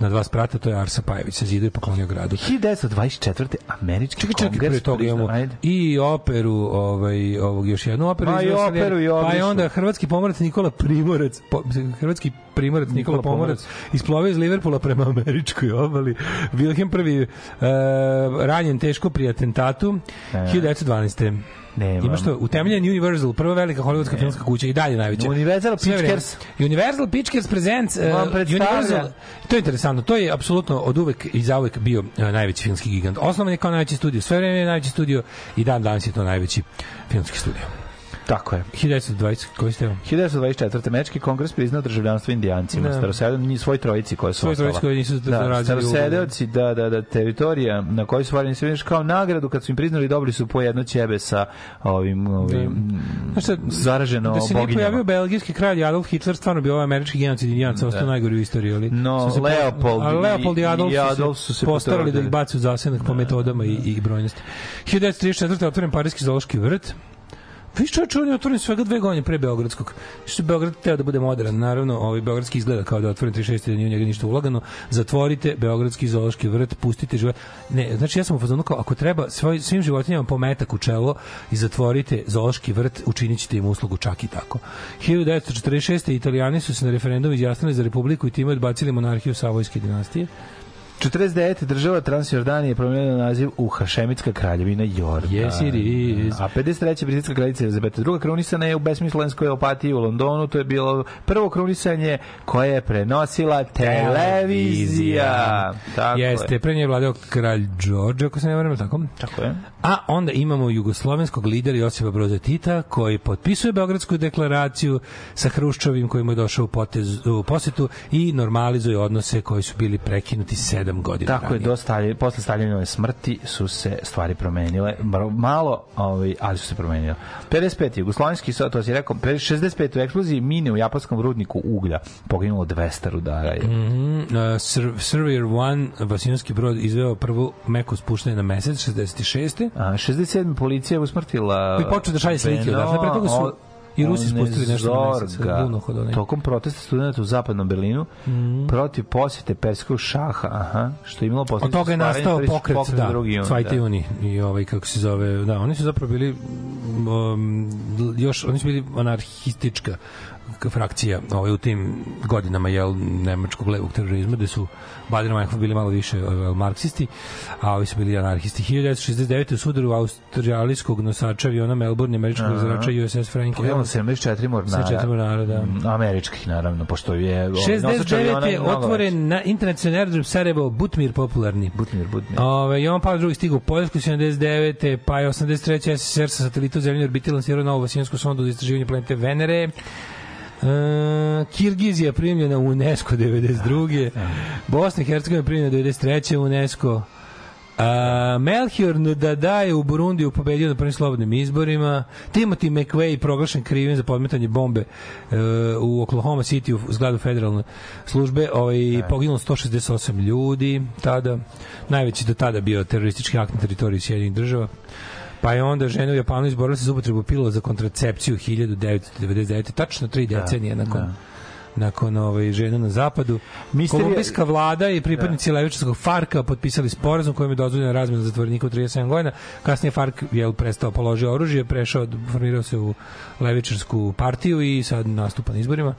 na dva sprata, to je Arsa Pajević, se zidu i poklonio gradu. 1924. američki Čekaj, čekaj, kongres pre toga imamo i operu, ovaj, ovog još jednu operu. Ma, i operu, i Pa odličnu. onda hrvatski pomorac Nikola Primorac, po, hrvatski primorac Nikola, Nikola Pomorac, Pomorac. isplovio iz Liverpoola prema američkoj obali. Wilhelm I uh, ranjen teško pri atentatu E. 1912. Nema. Ima što, utemeljen Universal, prva velika hollywoodska filmska kuća i dalje najveća. Universal. Pictures. Universal Pictures Presents uh. Universal. To je interesantno. To je apsolutno od uvek i zauvek bio uh, najveći filmski gigant. Osnovan je kao najveći studio. Sve vreme je najveći studio i dan danas je to najveći filmski studio. Tako je. 1920, koji ste vam? 1924. Američki kongres priznao državljanstvo indijancima. Da. Starosedeoci, svoj trojici koje su Svoj trojici koji nisu da, starosedeoci, da, da, da, teritorija na kojoj su vareni sve kao nagradu kad su im priznali dobili su po jedno ćebe sa ovim, ovim Znaš šta, zaraženo da se nije boginjama. pojavio belgijski kralj Adolf Hitler, stvarno bi ovaj američki genocid indijanaca ostao najgori u istoriji. Ali No, se po- Leopold a Leopold i i- Adolf i Adolf su se postarali da ih baci u zasenak po metodama i, i brojnosti. 1934. otvoren Parijski zoološki vrt. Viš čovječ, on je otvoren svega dve godine pre Beogradskog. Što je Beograd teo da bude modern, naravno, ovaj Beogradski izgleda kao da je otvoren 36. da nije u njega ništa ulagano. Zatvorite Beogradski zoološki vrt, pustite život. Ne, znači ja sam u fazonu kao, ako treba svoj, svim životinjama pometak u čelo i zatvorite zoološki vrt, učinit ćete im uslugu čak i tako. 1946. Italijani su se na referendum izjasnili za republiku i time odbacili monarhiju Savojske dinastije. 49. država Transjordanije je promenila naziv u Hašemitska kraljevina Jordan. Yes, it is. A 53. britanska kraljica Elizabeta II. krunisana je u besmislenskoj opatiji u Londonu. To je bilo prvo krunisanje koje je prenosila televizija. Tako Jeste, je. pre nje je vladao kralj Đorđe, ako se ne varam, tako? Tako je. A onda imamo jugoslovenskog lidera Josipa Broza Tita koji potpisuje Beogradsku deklaraciju sa Hruščovim kojim je došao u, potez, u posetu i normalizuje odnose koji su bili prekinuti sedam godina Tako je, ranije. do Stalje, posle Staljinove smrti su se stvari promenile, malo, ovaj, ali su se promenile. 55. Jugoslovenski, to si rekao, 65. u eksploziji mine u japanskom rudniku uglja poginulo 200 rudara. Je. Mm, uh, Sur- Surveyor 1, Vasiljonski brod izveo prvu meku spuštanje na mesec, 66. A, 67. policija je usmrtila... I počeo da šalje slike odatle, pre toga su o- i Rusi spustili nešto na onaj. Tokom protesta studenta u zapadnom Berlinu Mhm. protiv posjete Perskog šaha, aha, što je imalo Od posljedicu toga je nastao pokret, pokreta da, drugi jun, Cvajte da. juni i ovaj, kako se zove, da, oni su zapravo bili um, još, oni su bili anarhistička frakcija ovaj, u tim godinama jel, nemačkog levog terorizma, gde su Baden Meinhof bili malo više ovaj, marksisti, a ovi su bili anarhisti. 1969. u sudaru australijskog nosača aviona Melbourne, američkog Aha. razrača USS Frank Imamo 74 mornara. 74 mornara, da. Mm, Američkih, naravno, pošto je... nosač aviona 69. je je otvoren na internacionalni aerodrom Sarajevo Butmir popularni. Butmir, Butmir. Ove, Jovan Pavle II stigao u Poljsku 79. pa je 83. SSR sa satelitom zemljene orbite lansirao novu vasijansku sondu za istraživanje planete Venere. E, Kirgizija primljena u UNESCO 92. Bosna i Hercegovina primljena 93. u UNESCO. A, Melchior Ndadaje u Burundiju pobedio na prvim slobodnim izborima. Timothy McVeigh proglašen krivim za podmetanje bombe e, u Oklahoma City u zgradu federalne službe. Ovaj, poginulo 168 ljudi tada. Najveći do tada bio teroristički akt na teritoriji Sjedinih država. Pa je onda žena u Japanu izborila se za upotrebu pilula za kontracepciju 1999. Tačno tri decenije nakon nakon ovaj žena na zapadu. Misterija- Kolumbijska vlada i pripadnici levičarskog Farka potpisali sporazum kojim je dozvoljena razmena zatvorenika u 37 godina. Kasnije Fark je prestao položio oružje, prešao, formirao se u levičarsku partiju i sad nastupa na izborima.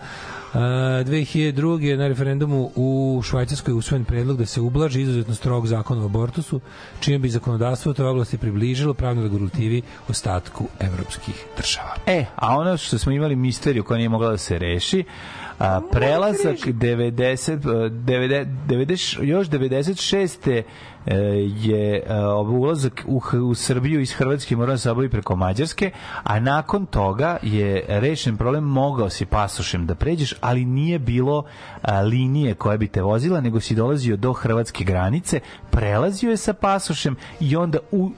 Uh, 2002. na referendumu u Švajcarskoj je usvojen predlog da se ublaži izuzetno strog zakon o abortusu, čime bi zakonodavstvo u toj oblasti približilo pravnoj regulativi ostatku evropskih država. E, a ono što smo imali misteriju koja nije mogla da se reši, a, prelazak 90, e, 90, 90 još 96. e, je a, ulazak u, u Srbiju iz Hrvatske morao da se obavi preko Mađarske, a nakon toga je rešen problem, mogao si pasošem da pređeš, ali nije bilo a, linije koja bi te vozila, nego si dolazio do hrvatske granice, prelazio je sa pasošem i onda u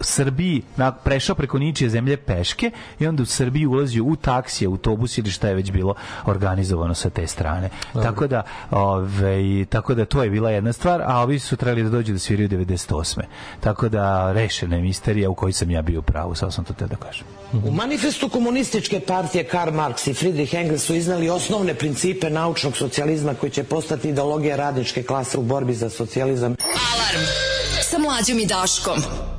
Srbiji na, prešao preko ničije zemlje peške i onda u Srbiji ulazio u taksije, autobus ili šta je već bilo organizovano sa te strane. Tako da, ove, tako da to je bila jedna stvar, a ovi su trebali da dođu da sviraju 98. Tako da rešena je misterija u kojoj sam ja bio u pravu, sad sam to te da kažem. U manifestu komunističke partije Karl Marx i Friedrich Engels su iznali osnovne principe naučnog socijalizma koji će postati ideologija radničke klase u borbi za socijalizam. Alarm sa mlađom i Daškom.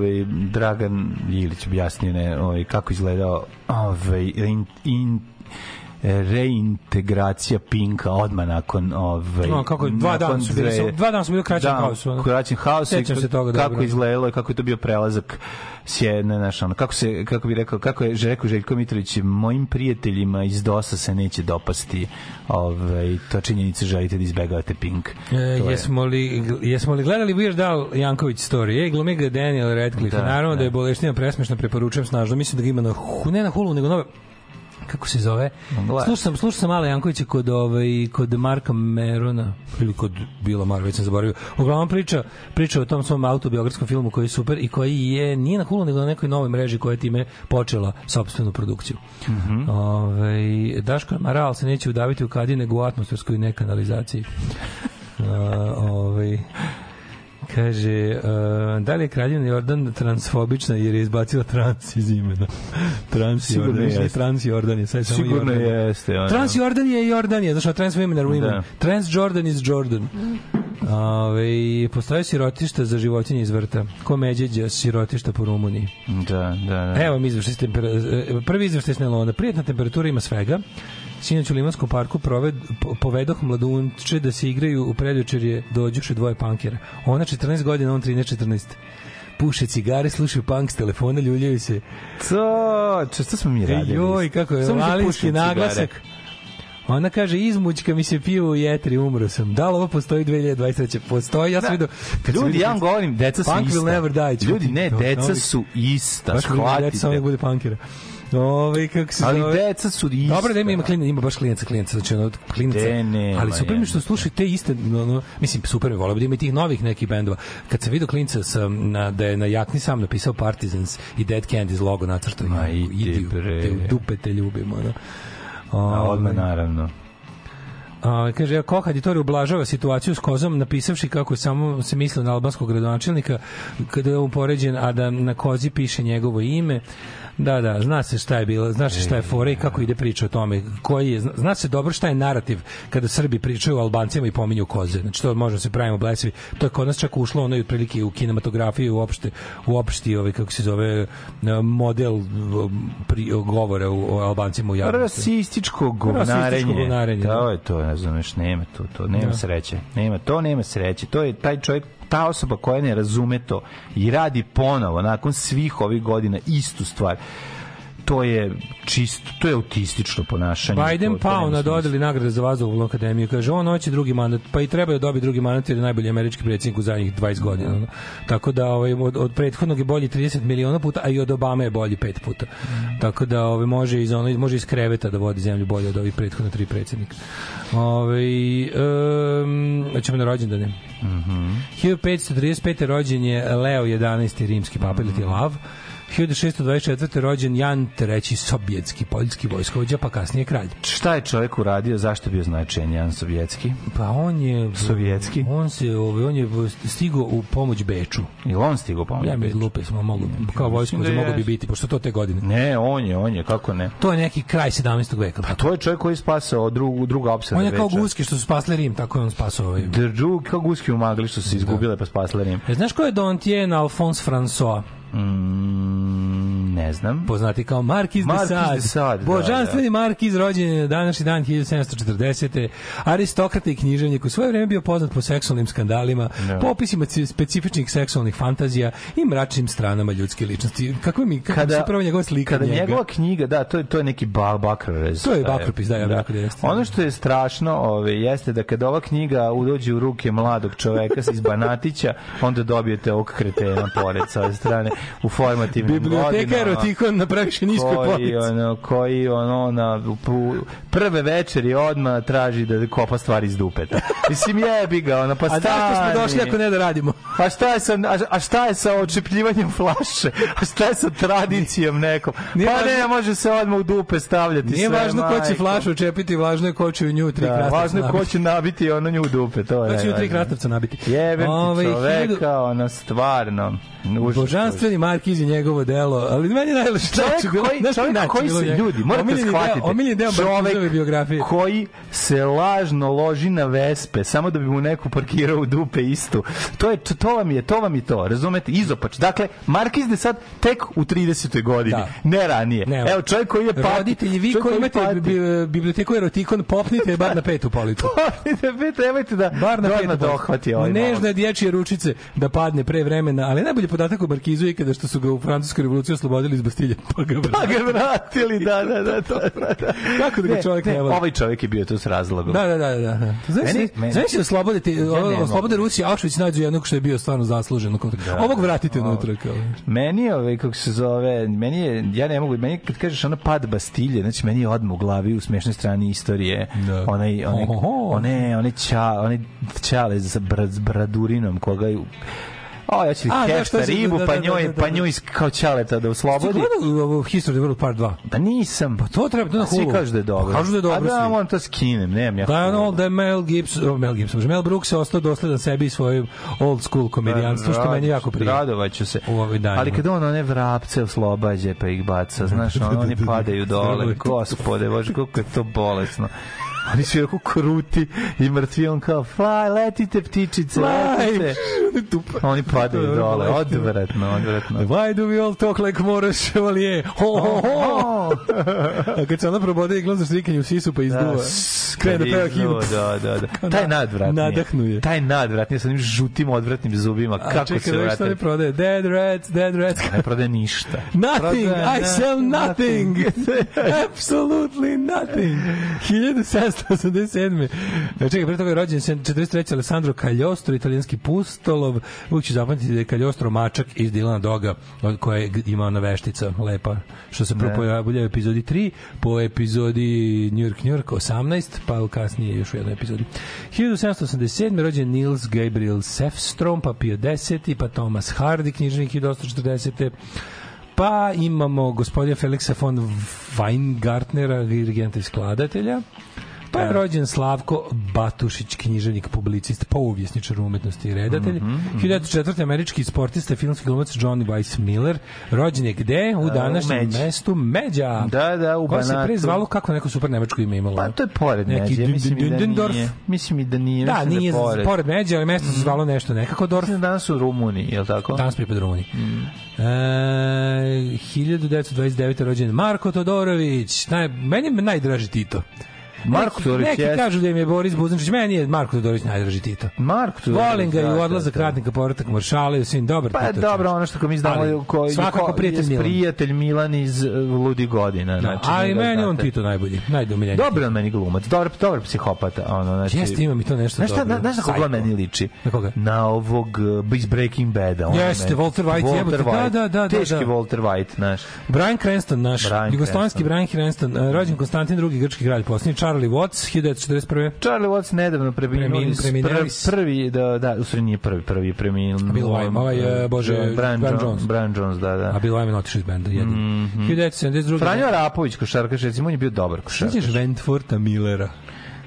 Ovaj, Dragan Ilić objasnio ne, ovaj, kako izgledao ovaj, in, in, reintegracija Pinka odmah nakon ovaj No, kako je, dva dana su bili, dve- dva dana su bili kraćem da, haosu, kraćem haosu Sećam se toga kako dobro. izgledalo i kako je to bio prelazak s jedne, znaš, ono, kako se, kako bi rekao, kako je rekao Željko Mitrović, mojim prijateljima iz DOS-a se neće dopasti ovaj, to činjenica želite da izbegavate Pink. E, jesmo, li, jesmo li gledali Weird Al Janković story? Ej, glumi ga Daniel Radcliffe. Da, Naravno da, da. je boleština presmešna, preporučujem snažno. Mislim da ga ima na, ne na Hulu, nego nove kako se zove? Slušao sam, slušao sam Mala Jankovića kod ovaj kod Marka Merona ili kod Bila Mar, već sam zaboravio. Uglavnom priča priča o tom svom autobiografskom filmu koji je super i koji je nije na Hulu nego na nekoj novoj mreži koja je time počela sopstvenu produkciju. Mhm. Ovaj Daško Maral se neće udaviti u kadi nego u atmosferskoj nekanalizaciji. Uh, ovaj Kaže, uh, da li je kraljevna Jordan transfobična jer je izbacila trans iz imena? Trans Jordan, jeste. trans Jordan je, sad je samo Sigurno Jordan. jeste. ono. Trans Jordan je Jordan je, znaš, trans women are women. Da. Trans Jordan is Jordan. Ove, postoje sirotišta za životinje iz vrta. Ko međeđa sirotišta po Rumuniji. Da, da, da. Evo mi tempera- e, prvi izveštaj s Nelona. Prijetna temperatura ima svega. Sinoć u Limanskom parku proved, po- povedoh mladunče da se igraju u predvečerje dođuše dvoje pankera. Ona 14 godina, on 13-14 puše cigare, slušaju punk s telefona, ljuljaju se. To, često smo mi E, radili. joj, kako je, što cigare. naglasak. Ona kaže, izmućka mi se piju u jetri, umro sam. Da li ovo postoji 2023? Postoji, ja sam vidio... Ljudi, vidio- ja vam govorim, deca su Punk ista. will never die. Ljudi, ne, to- deca su ista, Baš mi deca samo shvatite. nek bude punkera. Ove, kako se Ali deca su ista. Dobro da ima, klinaca, ima baš klinaca, klinaca, znači ono klinaca. Ali super mi što nema. slušaju te iste, ono, mislim super mi voleo da ima i tih novih nekih bendova. Kad sam video klinca sam na da je na jakni sam napisao Partisans i Dead Candies logo nacrtao. Ma, idi, bre. te dupe te ljubim, ono. A Ovaj, naravno. A, kaže, ja, Koh Aditori ublažava situaciju s Kozom, napisavši kako samo se mislio na albanskog gradonačelnika, kada je upoređen, a da na Kozi piše njegovo ime. Da, da, zna se šta je bilo, zna se šta je fora i kako ide priča o tome. Koji je, zna, se dobro šta je narativ kada Srbi pričaju o Albancima i pominju koze. Znači to možemo se pravimo blesavi. To je kod nas čak ušlo ono i otprilike u kinematografiju uopšte uopšti ovaj kako se zove model um, pri, govora u, o Albancima u javnosti. Rasističko govnarenje. Rasističko govnarenje, da. To je to, ne znam, još nema to, to nema Da. sreće. Nema, to nema sreće. To je taj čovjek ta osoba koja ne razume to i radi ponovo nakon svih ovih godina istu stvar to je čisto, to je autistično ponašanje. Biden pao na dodeli nagrade za vazduhoplovnu akademiju. Kaže, on hoće drugi mandat, pa i treba da dobije drugi mandat jer je najbolji američki predsjednik u zadnjih 20 godina. ono. Tako da ovaj, od, od prethodnog je bolji 30 miliona puta, a i od Obame je bolji 5 puta. Tako da ovaj, može, iz, ono, može iz kreveta da vodi zemlju bolje od ovih prethodna tri predsjednika. Ovaj, um, ćemo na rođendane. Mhm. 1535. rođen je Leo 11. rimski papa ili ti Mhm. lav. 1624. rođen Jan III. Sobjetski, poljski vojskovođa, pa kasnije kralj. Šta je čovjek uradio, zašto je bio značajan Jan Sovjetski? Pa on je... Sovjetski? On se, ovaj, on je stigao u pomoć Beču. I on stigao pomoć Ja mi Beču? lupe smo mogu, kao vojskovođa da mogu bi biti, pošto to te godine. Ne, on je, on je, kako ne? To je neki kraj 17. veka. Pa to je čovjek koji je spasao drugu, druga opsada on je kao guski što su spasli Rim, tako je on spasao ovaj. Drug, kao guski u magli što su se izgubile pa spasle Rim. E, znaš ko je Dontien Alphonse François? Mm, ne znam. poznati kao Markiz de Markiz Sade. de Sade, da, Božanstveni Markiz rođen je na današnji dan 1740. Aristokrata i književnik u svoje vreme bio poznat po seksualnim skandalima, Da. po opisima ci- specifičnih seksualnih fantazija i mračnim stranama ljudske ličnosti. Kako mi kako kada, se prvo njegova slika kada njega? njegova knjiga, da, to je to je neki ba, bakrorez. To je bakropis, da, ja rekao da jeste. Ono što je strašno, ove jeste da kada ova knjiga udođe u ruke mladog čoveka iz Banatića, onda dobijete ovog kretena pored sa ove strane u formativnim Biblioteka godinama. erotikon na previše niskoj polici. ono, koji ono, na, u, prve večeri odmah traži da kopa stvari iz dupeta. Mislim, jebi ga, ono, pa A zašto stani. smo došli ako ne da radimo? Pa šta je sa, a, a šta je sa očepljivanjem flaše? A šta je sa tradicijom nekom? Nije pa važno- ne, može se odmah u dupe stavljati Nije sve, važno ko će majko. flašu čepiti, važno je ko će u nju tri Da, krastavca važno je ko će nabiti ono nju u dupe, to je. Ko će u tri krastavca nabiti. Jebem Ovaj, ti hiljadu- čoveka, ono, stvarno. Užas, Božanstveni Markiz je njegovo delo, ali meni najlepše Čovjek koji, čovjek koji se ljudi, morate shvatiti. Omiljeni deo Markizove biografije. koji se lažno loži na Vespe samo da bi mu neko parkirao u dupe istu. To je to, to vam je, to vam je to, razumete? Izopač. Dakle, Markiz de sad tek u 30. godini, Da. ne ranije. Ne, Evo, čovjek koji je pati. Roditelji, vi koji imate biblioteku erotikon, popnite je bar na petu policu. Nemojte, nemojte da Bar na petu dohvati ovaj Nežne dječje ručice da padne pre vremena, ali najbolji podatak o Markizu je kada što su ga u francuskoj revoluciji oslobodili iz Bastilje, pa ga Pa ga vratili, da, da, da. da, da. Kako da ga Ne, čovjek ne, voli? Ovaj čovjek je bio tu s razlogom. Da, da, da, da. da. Znaš, Meni- meni, meni- znaš da Ja ne mogu. oslobode Rusije, Auschwitz nađu jednog što je bio stvarno zaslužen. Ovog vratite unutra. Kao. Meni je, ovaj, kako se zove, meni je, ja ne mogu, meni kad kažeš ono pad Bastilje, znači meni je odmah u glavi u smešnoj strani istorije, Da. onaj, onaj, Ohoho. one, one ča, onaj čale sa bra, s bradurinom, koga je, o, ja ću li A, da, ribu, da, pa da, da, njoj, da, da, pa njoj kao čaleta da Ti oslobodi. gledao ovo History of the World Part 2? Pa nisam. Pa to treba, to na A svi Hulu. kažu da je dobro. Pa kažu da je dobro A da, moram to skinem, nemam ja. Da Hulu. ono da je Mel Gibson, oh, Mel Gibson, Mel Brooks je ostao dosledan sebi i svojim old school komedijanstvu, što meni jako prije. Radovaću se. U ovoj danima. Ali kad on one vrapce oslobađa pa ih baca, znaš, on, oni padaju dole. Gospode, bože, koliko je to bolesno. Oni su jako kruti i mrtvi, on kao, fly, letite ptičice, letite. Oni padaju dole, odvratno, odvratno. Why do we all talk like Morris Chevalier? Ho, ho, ho! A kad se ona probode iglom za štrikanje u sisu pa izduva, krene da peva himnu. Da, da, da. Taj nadvratni. Nadahnuje. Taj nadvratni sa onim žutim odvratnim zubima. A Kako čekaj, se da vidiš šta ne vrate? prodaje? Dead rats, dead rats. Ne prode ništa. Nothing, I sell nothing. nothing. Absolutely nothing. 1787. E, Čekaj, pre toga je rođen 43. Alessandro Cagliostro, italijanski pustolov. Uvijek ću zapamtiti da je Cagliostro mačak iz Dilana Doga, od koje je ima ona veštica lepa, što se prvo pojavlja u epizodi 3, po epizodi New York, New York 18, pa kasnije još u jednoj epizodi. 1787. rođen Nils Gabriel Sefstrom, pa Pio X, pa Thomas Hardy, knjižnik 1840. Pa imamo gospodina Felixa von Weingartnera, dirigenta i skladatelja. Pa je rođen Slavko Batušić, književnik, publicist, pouvjesničar umetnosti i redatelj. Mhm, 1904. američki sportista filmski glumac Johnny Weiss Miller. Rođen je gde? U današnjem Međi. mestu Međa. Da, da, u Koje se pre Banatu. zvalo kako neko super nemačko ime imalo. Pa to je pored Neki Međe, mislim i da nije. Mislim i da nije. Da, mislim nije je pored. pored Međa, ali mesto se zvalo nešto nekako Dorf. Mislim da danas u Rumuniji, je li tako? Danas pripada Rumuniji. Mm. E, 1929. rođen Marko Todorović. Naj, meni je najdraži Tito. Marko neki, Todorović neki jeste. kažu da im je Boris Buzančić, meni je Marko Todorović najdraži Tito. Marko Todorović, Volim ga i da, u da, odlazak da. ratnika, povratak maršala i svim dobar Pa Tito. dobro, čovječ. ono što ko mi znamo Ali, je ko, svakako ko- prijatelj Milan. prijatelj Milan iz uh, Ludi godina. Da, znači, ali meni on. Tito najbolji, najdomiljeniji. Dobro on meni glumac, dobar, dobar psihopata. Ono, znači, Jeste, ima mi to nešto Znaš dobro. na, znaš na koga meni liči? Na koga? Na ovog uh, iz Breaking Bada. Jeste, Walter White, Walter jebote, da, White. da, da, da, Teški da. Walter White, znaš. Brian Cranston, naš, jugoslovenski Brian Cranston, e, rođen Konstantin II, grčki kralj, posljednji Charlie Watts, 1941. Charlie Watts nedavno preminuo Premin- pr, prvi, da, da, u stvari nije prvi, prvi je preminuo. Bill Wyman, ovaj, e, bože, Brian, Brian Jones. Jones. Brian Jones, da, da. A Bill Wyman otišao iz benda, jedin. Mm -hmm. 1972. Franjo Arapović, košarkaš, recimo, on je bio dobar košarkaš. Sjećaš Wentwortha Millera?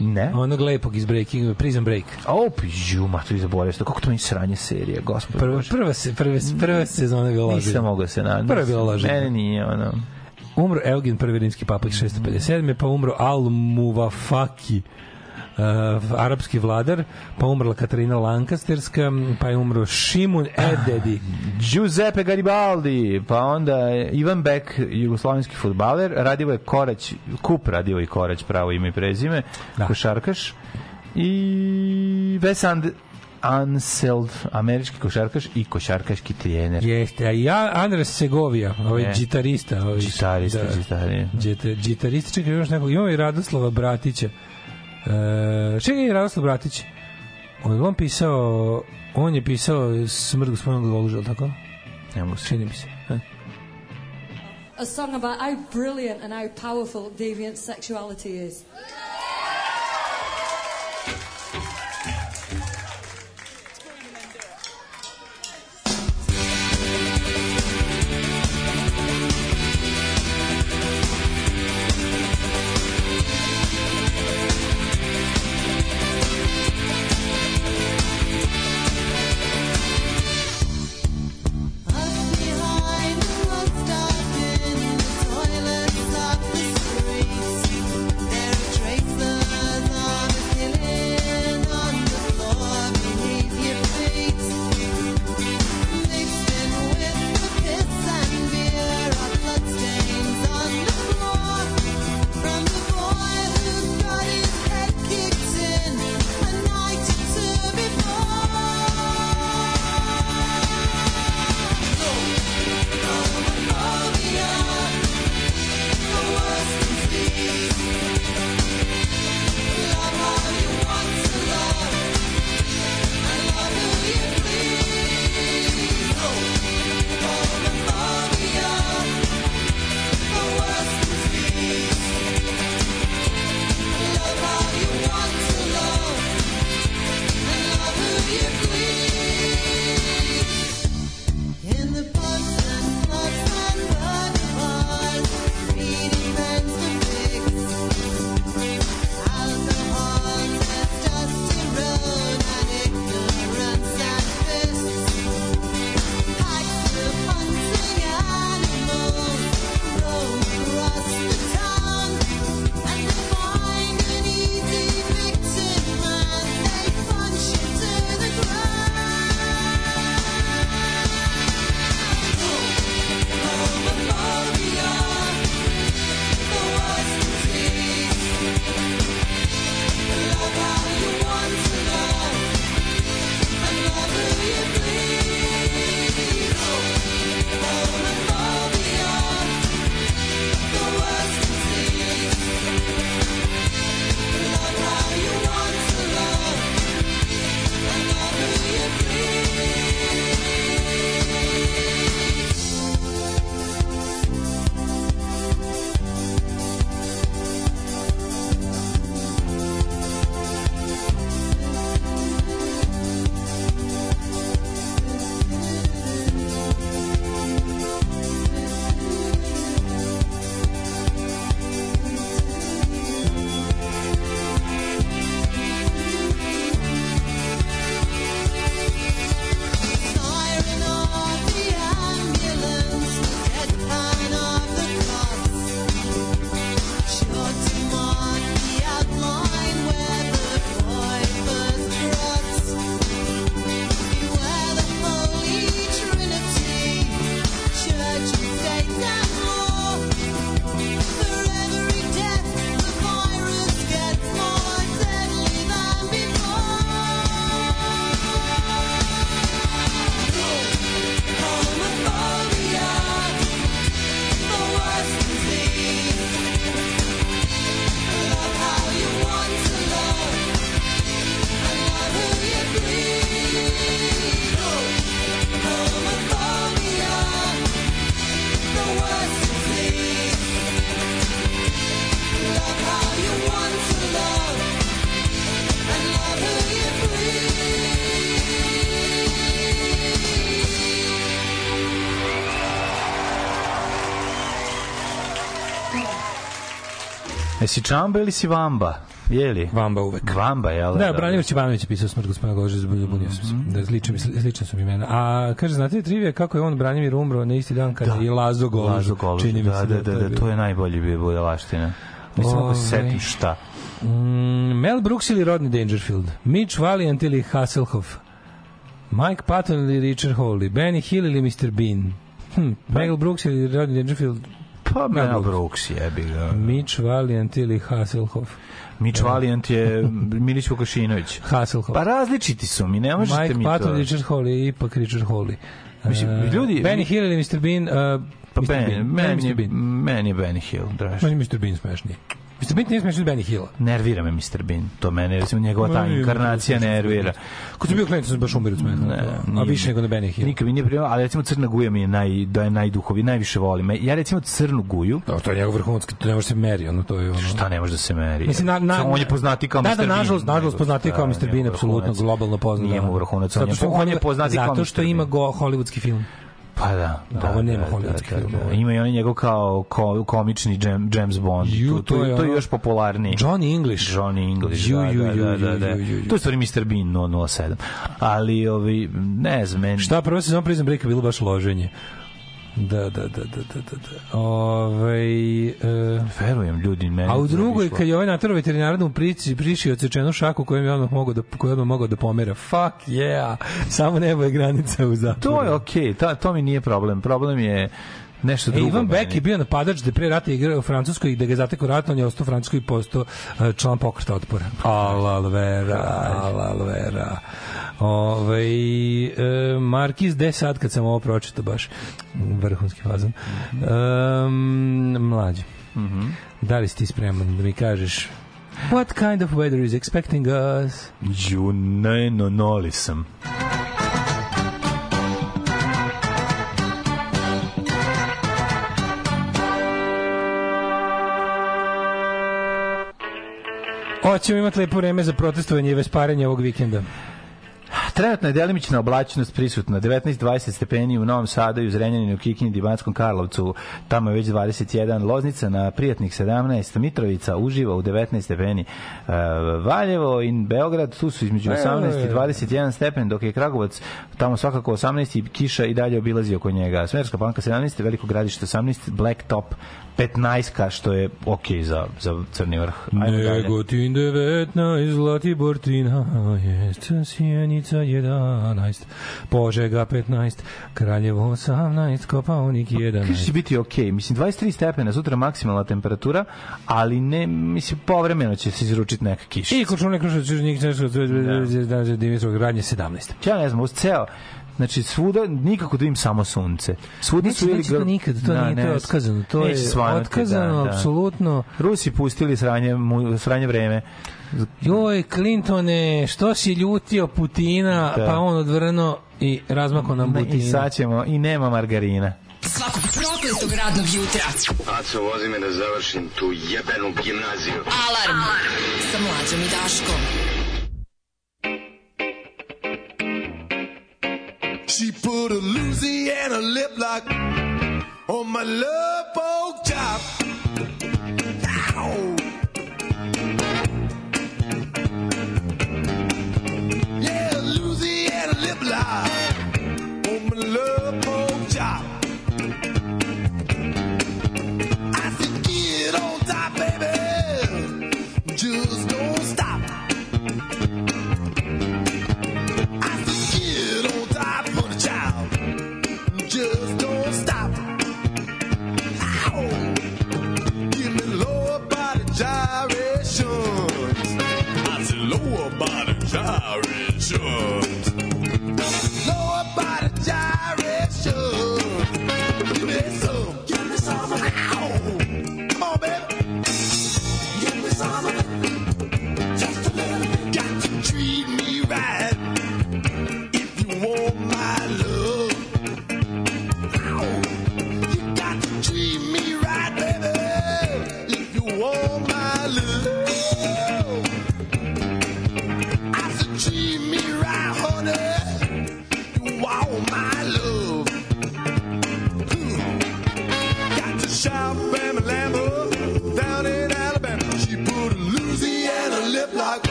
Ne? Onog lepog iz Breaking, Prison Break. O, pižu, ma to je zaboravio. Kako to mi sranje serija, gospod. Prva, prva, se, prva, prva sezona je bila Nisam lažina. mogao se nadati. Prva je bila lažina. Mene nije, ono... Umro Eugen, prvi rimski papa 657. Pa umro Al-Muvafaki, uh, arapski vladar, pa umrla Katarina Lancasterska, pa je umro Šimun Ededi. Giuseppe Garibaldi, pa onda Ivan Beck, jugoslovenski futbaler, radio je Korać, Kup radio i Korać, pravo ime i prezime, Da. košarkaš, i Wes And Anseld, američki košarkaš i košarkaški trener. Jeste, a ja, Andres Segovija, ovaj Ne. gitarista. Ovaj, Gitarista, gitarista. Gita, gitarista, čekaj, imaš nekog, imamo i Radoslava Bratića. E, čekaj, i Radoslav Bratić. On, on pisao, on je pisao Smrt gospodinog Goluža, je tako? Ne mogu se. Čini mi se. E. a song about how brilliant and how powerful deviant sexuality is. Behind Jesi čamba ili si vamba? Jeli? Vamba uvek. Vamba, jel? Da, Branimir Ćebanović je pisao smrt gospodina Gože, zbunio sam se. Da, slične, slične su mi imena. A, kaže, znate li trivija kako je on, Branimir, umro na isti dan kada je Lazo Goluž? Lazo Goluž, Čini mi da, se da, da, da, bio. to je najbolji bio budalaština. Mislim, ako se Ovaj. setim šta. Mm, Mel Brooks ili Rodney Dangerfield? Mitch Valiant ili Hasselhoff? Mike Patton ili Richard Hawley? Benny Hill ili Mr. Bean? Hm, Mel Brooks ili Rodney Dangerfield? Pa Mel Brooks. Brooks jebi ga. Mitch Valiant ili Hasselhoff? Mitch Valiant je Milić Vukašinović. Hasselhoff. Pa različiti su mi, ne možete Mike mi Patton, to... Richard Hawley, ipak Richard Hawley. Mislim, E, ljudi- Benny Hill ili Mr. Bean? Uh, Pa Mr. Ben, Bean. meni, Meni je, Mr. Bean. meni je Benny Hill, draž. Meni je Mr. Bean smešniji. Mr. Bean nije smešniji od Benny Hilla. Nervira me Mr. Bean. To mene, recimo, njegova ta inkarnacija. Bean nervira. Kad sam bio klinac, sam baš umir od smeha. Ne, a više nego na Benny Hill. Nikad mi nije primio, ali recimo Crna guja mi je naj, da je najduhovi, najviše volim. Ja recimo Crnu guju, Da, to je njegov vrhunski, to ne može se meri, ono, to je ono... šta ne može da se meri? Mislim, na, na, on je poznati kao da, Mr. Da, Bean. nažalost, nažalost nego poznati kao Mr. Bean, apsolutno globalno poznat. Nije da. mu vrhunac, on Zato je, on je poznati kao Zato Mr. što ima Bean. go, hollywoodski film. Pa da, da, ovo nema da, da, da, da. Ima i onaj njegov kao ko, komični Jam, James Bond. Ju, to, to to, je to je još popularniji. Johnny English. Johnny English, Ju, da, ju, da, ju, da, da, da. To je stvari Mr. Bean 007. Ali, ovi, ne znam, meni... Šta prvo sezon Prison Breaka bilo baš loženje. Da, da, da, da, da, da. Ove, e, Verujem, ljudi, meni... a u drugoj, kad je ovaj natero veterinar da mu priči, priši odsečenu šaku kojem je odmah mogao da, je odmah mogao da pomera. Fuck yeah! Samo nebo je granica u zatvoru. To je okej, to, to mi nije problem. Problem je nešto E, drugo. Ivan Beck je bio napadač da pre rata igrao u Francuskoj i da ga je zatekao rat, on je ostao u Francuskoj i postao e, član pokreta otpora. Alalvera, alalvera. Ove, e, Markiz, gde sad kad sam ovo pročitao baš? Vrhunski fazan. Um, mlađe. Da li si ti spreman da mi kažeš What kind of weather is expecting us? Ju, ne, no, noli sam. Hoćemo imati lepo vreme za protestovanje i vesparenje ovog vikenda. Trenutna je delimična oblačnost prisutna, 19-20 stepeni u Novom Sadu i u Zrenjaninu, u Kikindi, Banskom Karlovcu, tamo je već 21, Loznica na prijatnih 17, Mitrovica uživa u 19 stepeni, e, Valjevo i Beograd, tu su između 18 i 21 stepen, dok je Kragovac tamo svakako 18 i kiša i dalje obilazi oko njega. Smerska panka 17, Veliko gradište 18, Black Top 15, što je okej za, za crni vrh. Ajmo. Negotin 19, Zlatibor 13, Sjenica 11, Požega 15, Kraljevo 18, Kopaonik Kaže 11. će biti okej. Mislim, 23 stepena, sutra maksimalna temperatura, ali ne, mislim, povremeno će se izručiti neka kiša. I Kočunek, Krušac, Čužnik, Češko, Dimitrov, Gradnje 17. Ja ne znam, uz ceo, znači svuda nikako da im samo sunce. Svuda Neće, su ili neće to nikad, to Da, nije, to je otkazano, to je svanuti, otkazano, da, da. apsolutno. Rusi pustili sranje, mu, sranje vreme. Joj, Clintone, što si ljutio Putina, Da. pa on odvrno i razmako nam I Putina. sad ćemo, i nema margarina. Svakog prokletog radnog jutra. Aco, vozi me da završim tu jebenu gimnaziju. Alarm. Sa mlađom i Daškom. She put a Louisiana lip lock on my love pork chop. Sure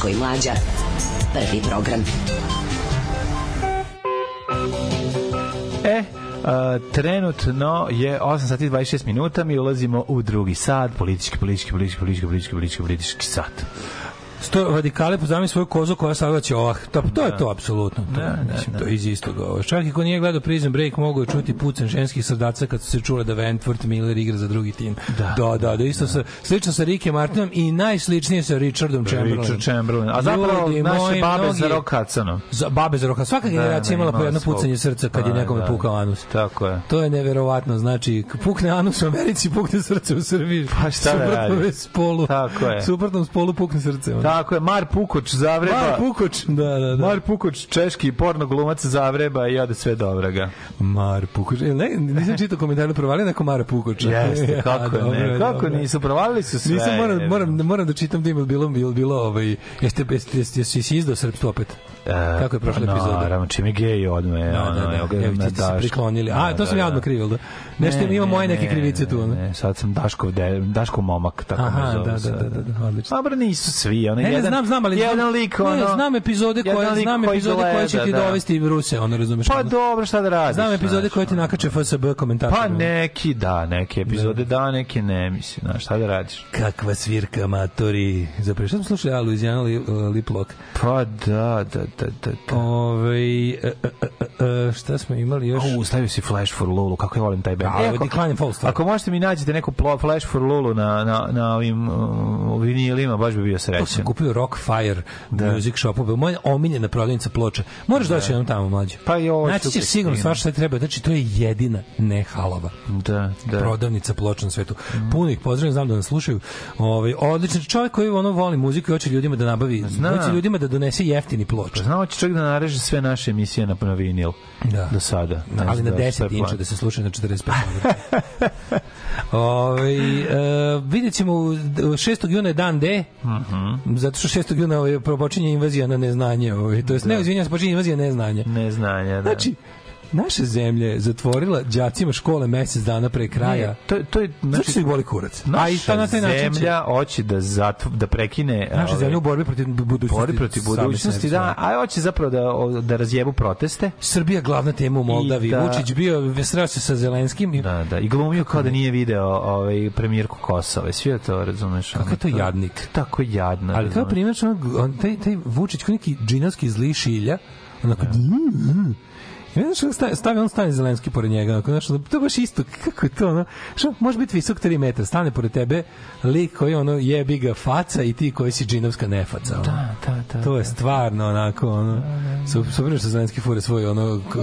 Daško i Mlađa. Prvi program. E, a, trenutno je 8 sati i 26 minuta, mi ulazimo u drugi sat, politički, politički, politički, politički, politički, politički, politički sat. Sto radikale pozami svoju kozu koja sada će ovah. To, to je to apsolutno. To, Da, da, mislim, da. to je iz istog. ovo. Čak i ko nije gledao Prison Break mogu je čuti pucen ženskih srdaca kad su se čule da Wentworth Miller igra za drugi tim. Da, da, da, da isto sa, slično sa Ricke Martinom i najsličnije sa Richardom Chamberlainom. Richard Chamberlain. A zapravo Ljudi naše moji, babe mnogi- za Hudsonom. Za babe za roka. Svaka generacija imala po jedno pucanje srca kad je Da, nekome da. pukao anus. Tako je. To je neverovatno, znači pukne anus u Americi, pukne srce u Srbiji. Pa šta da Suprotno radiš? je spolu. Tako je. Suprotnom spolu pukne srce. ono. Tako je, Mar Pukoč Zavreba. Mar Pukoč, da, da, da. Mar Pukoč, češki porno glumac Zavreba i ode sve dobraga. Mar Pukoč. E, Ne, nisam čitao komentar, provalio neko Mara Pukoča. Jeste, kako Ja, dobro, ne, kako dobro. nisu, provalili su sve. Nisam, moram, moram, moram da čitam da ima bilo, bilo, bilo ovaj, jeste, jeste, jeste, jeste, jesi izdao srpstvo opet? Kako je prošla epizoda? E, Naravno, je gej odme. Da, ono, da, evo da. Evo, ti ste se priklonili. A, Da, to sam da, ja da. odmah krivo, da? Nešto ima moje neke krivice tu. Ne, sad sam Daškov, de, Daškov momak, tako Aha, me zove da, da, da, da, odlično. Dobro, nisu svi, ono, Ne, ne, jedan, znam, znam, ali jedan lik, ne, ono, znam epizode koje, znam epizode koje će ti dovesti Ruse, ono razumeš. Pa dobro, šta da radiš? Znam epizode koje ti nakače FSB komentator. Pa neki da, neke epizode da, neke ne, mislim, znaš, šta da radiš? Kakva svirka, matori. Zapravo, šta smo slušali? A, Louisiana Li- uh, Lip Lock. Pa da, da, da, da. da. Ove, e, e, e, e, šta smo imali još? Au, stavio si Flash for Lulu, kako ja volim taj band. A, je ako- Decline and Fall stvar. Ako možete mi nađete neku plo- Flash for Lulu na, na, na ovim uh, vinilima, baš bi bio To su srećan. kupio Rockfire Music Shopu, bio moja omiljena prodavnica ploča. Moraš doći jednom tamo mlađe. Pa i ovo Naći ćeš sigurno stvar što treba. Znači, to je jedina ne halava Da, da. prodavnica ploča na svetu. Puno ih pozdravljam, znam da nas slušaju. Ovaj odličan čovjek koji ono voli muziku i hoće ljudima da nabavi, Zna. hoće ljudima da donese jeftini ploč. Znao će čovjek da nareže sve naše emisije na, na vinil. Da. Do sada. Ne ali na da li 10 šta je inča da se sluša na 45 Ovaj e, vidjet ćemo u- u 6. juna je dan D. Mhm. Zato što 6. juna ovaj, počinje invazija na neznanje. Ovaj, to jest, ne, izvinjam se, počinje invazija neznanja. Neznanja, da. Znači, naša zemlja je zatvorila đacima škole mesec dana pre kraja. Ne, to, to je, Znači, ih boli kurac. naša A i to na taj način će- zemlja hoće da, zatv, da prekine... Naša ove, zemlja u borbi protiv budućnosti. borbi protiv budućnosti, da, a hoće zapravo da, da razjebu proteste. Srbija glavna tema u Moldavi. Da- Vučić bio sreo se sa Zelenskim i Da, da, i glumio kao da nije video ovaj, premijerku Kosova. Sve to, razumeš? Kako to jadnik. Tako jadno. Ali kao ono, on, taj, taj Vučić kao neki džinovski zli šilja, onako, mm, I znaš, stavi, stavi on stane Zelenski pored njega, onako, znaš, to je baš isto, kako je to, ono, što, može biti visok 3 metra, stane pored tebe lik koji, ono, jebi ga faca i ti koji si džinovska nefaca. Ono. Da, da, da. To je stvarno, onako, ono, su, super što Zelenski fure svoj, ono, k-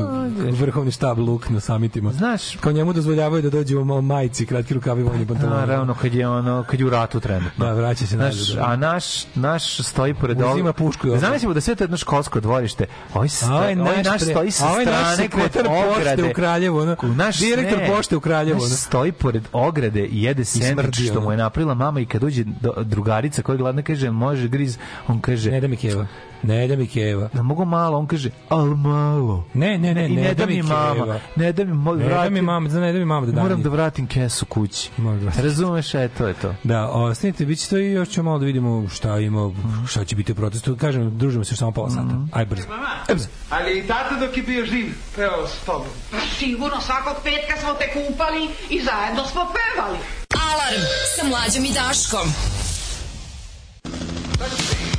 vrhovni štab luk na samitima. Znaš, Kao njemu dozvoljavaju da dođe u ma- majici, kratki rukavi, vojni pantaloni. Naravno, kad je ono, kad je u ratu trenutno. Da, vraća se Naš, nazad, da. a naš, naš stoji pored Uzima ovoga- pušku. Zamislimo da sve to je jedno školsko dvorište. Ovaj, sta, A ovaj ovaj naš naš pre- stoji sa ovaj naš strane sekretar pošte u Kraljevu, ono, naš, direktor ne, pošte u Kraljevu, naš stoji pored ograde i jede sendvič što mu je napravila mama i kad dođe do, drugarica koja je gladna kaže može griz, on kaže Ne da mi keva. Ne da mi keva. da mogu malo, on kaže al malo. Ne, ne, ne, I ne, da mi mama, ne da mi mo, Ne da mi mama, ne da mi mama da da. moram da vratim kesu kući. Moram da vratim. Razumeš, e, to je to. Da, ostanite, bit će to i još ćemo malo da vidimo šta ima, šta će biti u protestu. Kažem, družimo se još samo pola sata. Aj brzo. Aj brzo. Ali i tata dok je bio živ, pevao s tobom. Pa sigurno, svakog petka smo te kupali i zajedno smo pevali. Alarm sa mlađom i Daškom. Christmas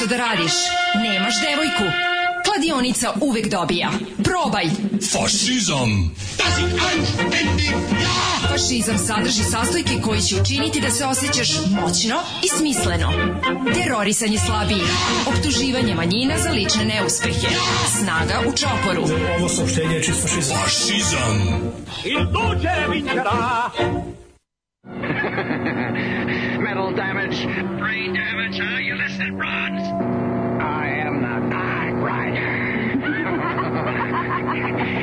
posao da radiš. Nemaš devojku. Kladionica uvek dobija. Probaj! Fašizam! Das ist anständig, ja! Fašizam sadrži sastojke koji će učiniti da se osjećaš moćno i smisleno. Terorisanje slabije. optuživanje manjina za lične neuspehe, snaga u čoporu. Ovo saopštenje je čist fašizam. Fašizam! tu će vincerà,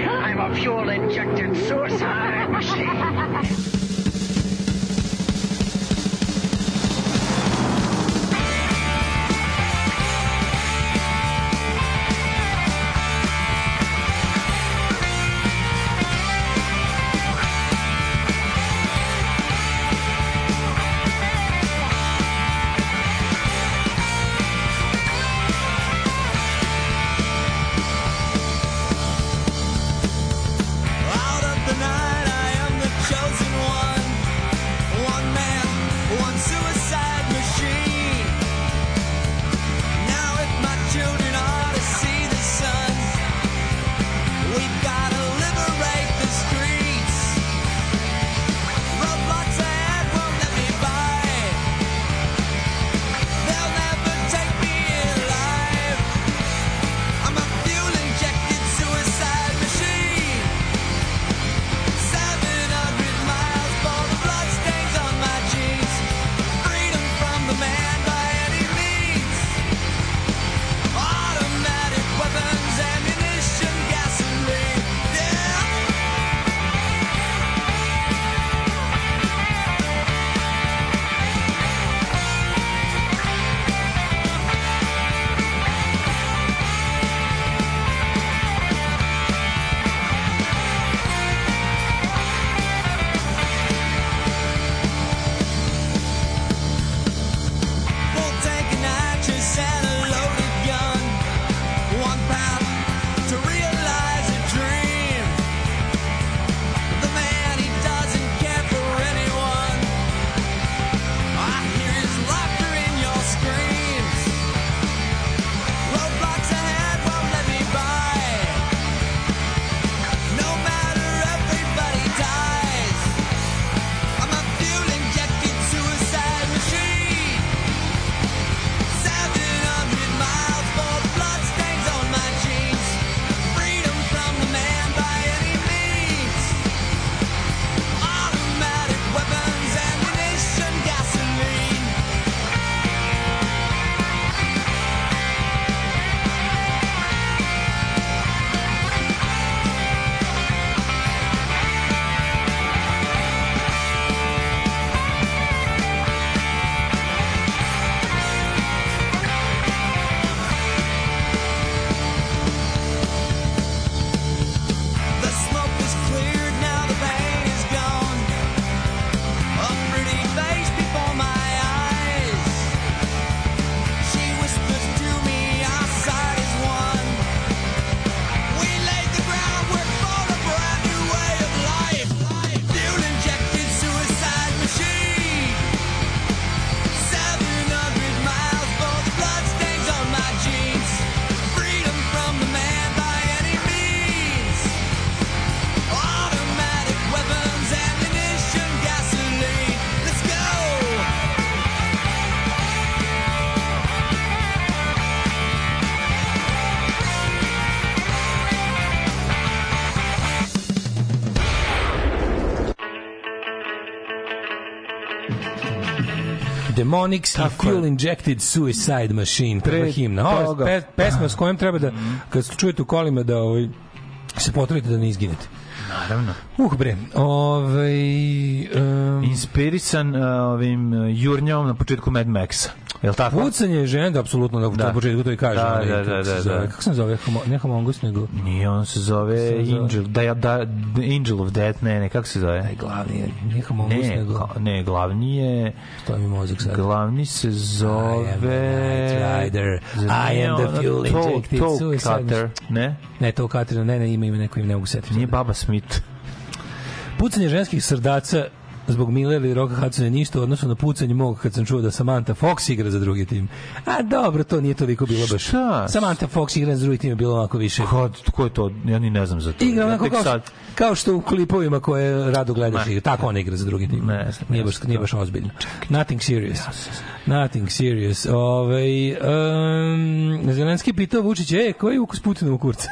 I'm a fuel-injected suicide machine. Demonics i je. Fuel Injected Suicide Machine, prva Pre himna. Ovo je pesma s kojom treba da, kad čujete u kolima da ovaj, se potrudite da ne izginete. Naravno. Uh, bre. Ovaj, um, Inspirisan uh, ovim uh, jurnjavom na početku Mad Maxa. Je li tako? Pucanje žene, da, apsolutno, na, Da. na početku to i kaže. Da, da, da, se da, da. Kako se zove? Homo, ne Homongus, nego... Nije, on se zove? Angel, da, da, da, Angel of Death, ne, ne, kako se zove? Aj, glavni je, nije Homongus, Ne, nego... ne, glavni je, To mi mozak sad. glavni se zove... I am the Night Rider. I am the fuel injected suicide Cutter, ne? Ne, to Katrina, ne, ne, ima ime neko im ne mogu setiti. Nije Baba Smith. Pucanje ženskih srdaca zbog Mile ili Roka Hudsona ništa u odnosu na pucanje mog kad sam čuo da Samantha Fox igra za drugi tim. A dobro, to nije toliko bilo baš. Šta? Samantha Fox igra za drugi tim je bilo onako više. Ko, ko je to? Ja ni ne znam za to. Igra Ja onako tek kao, sad. kao što u klipovima koje rado gledaš Ne. igra. Tako ona igra za drugi tim. Ne znam, nije, ja baš, sam nije baš ozbiljno. Nothing serious. Nothing serious. Ove, um, Zelenski pitao Vučića, e, koji je ukus u kurca?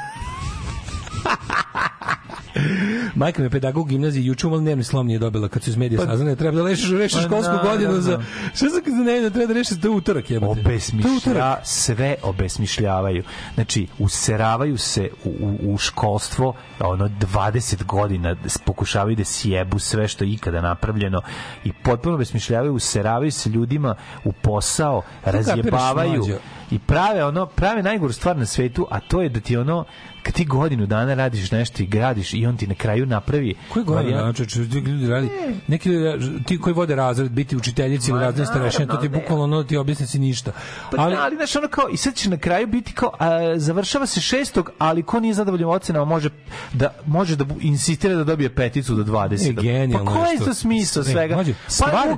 Majka me pedagog u gimnaziji juče umalo dnevni slom nije dobila kad su iz medija saznali da treba da rešiš, rešiš Pa školsku naravno. godinu za šta sam kad ne da treba da rešiš to je utorak jebote. To je utorak. obesmišlja, sve obesmišljavaju. Znači, useravaju se u, u, u školstvo ono 20 godina pokušavaju da sjebu sve što je ikada napravljeno i potpuno obesmišljavaju, useravaju se ljudima u posao, razjebavaju? I prave ono prave najgoru stvar na svetu, a to je da ti ono kad ti godinu dana radiš nešto i gradiš i on ti na kraju napravi Koji znači, či- ti ljudi radi, neki ljudi, radi- ti koji vode razred, biti učiteljici ili Ma, razredne starešine, to ti bukvalno ono ti objasnici ništa. Pa ali, ali znaš, ono kao, i sad će na kraju biti kao, a, završava se šestog, ali ko nije zadovoljan ocenama može da, može da insistira da dobije peticu do 20. E, genijalno Pa koji je to smisao E, svega? mlađe, pa stvari-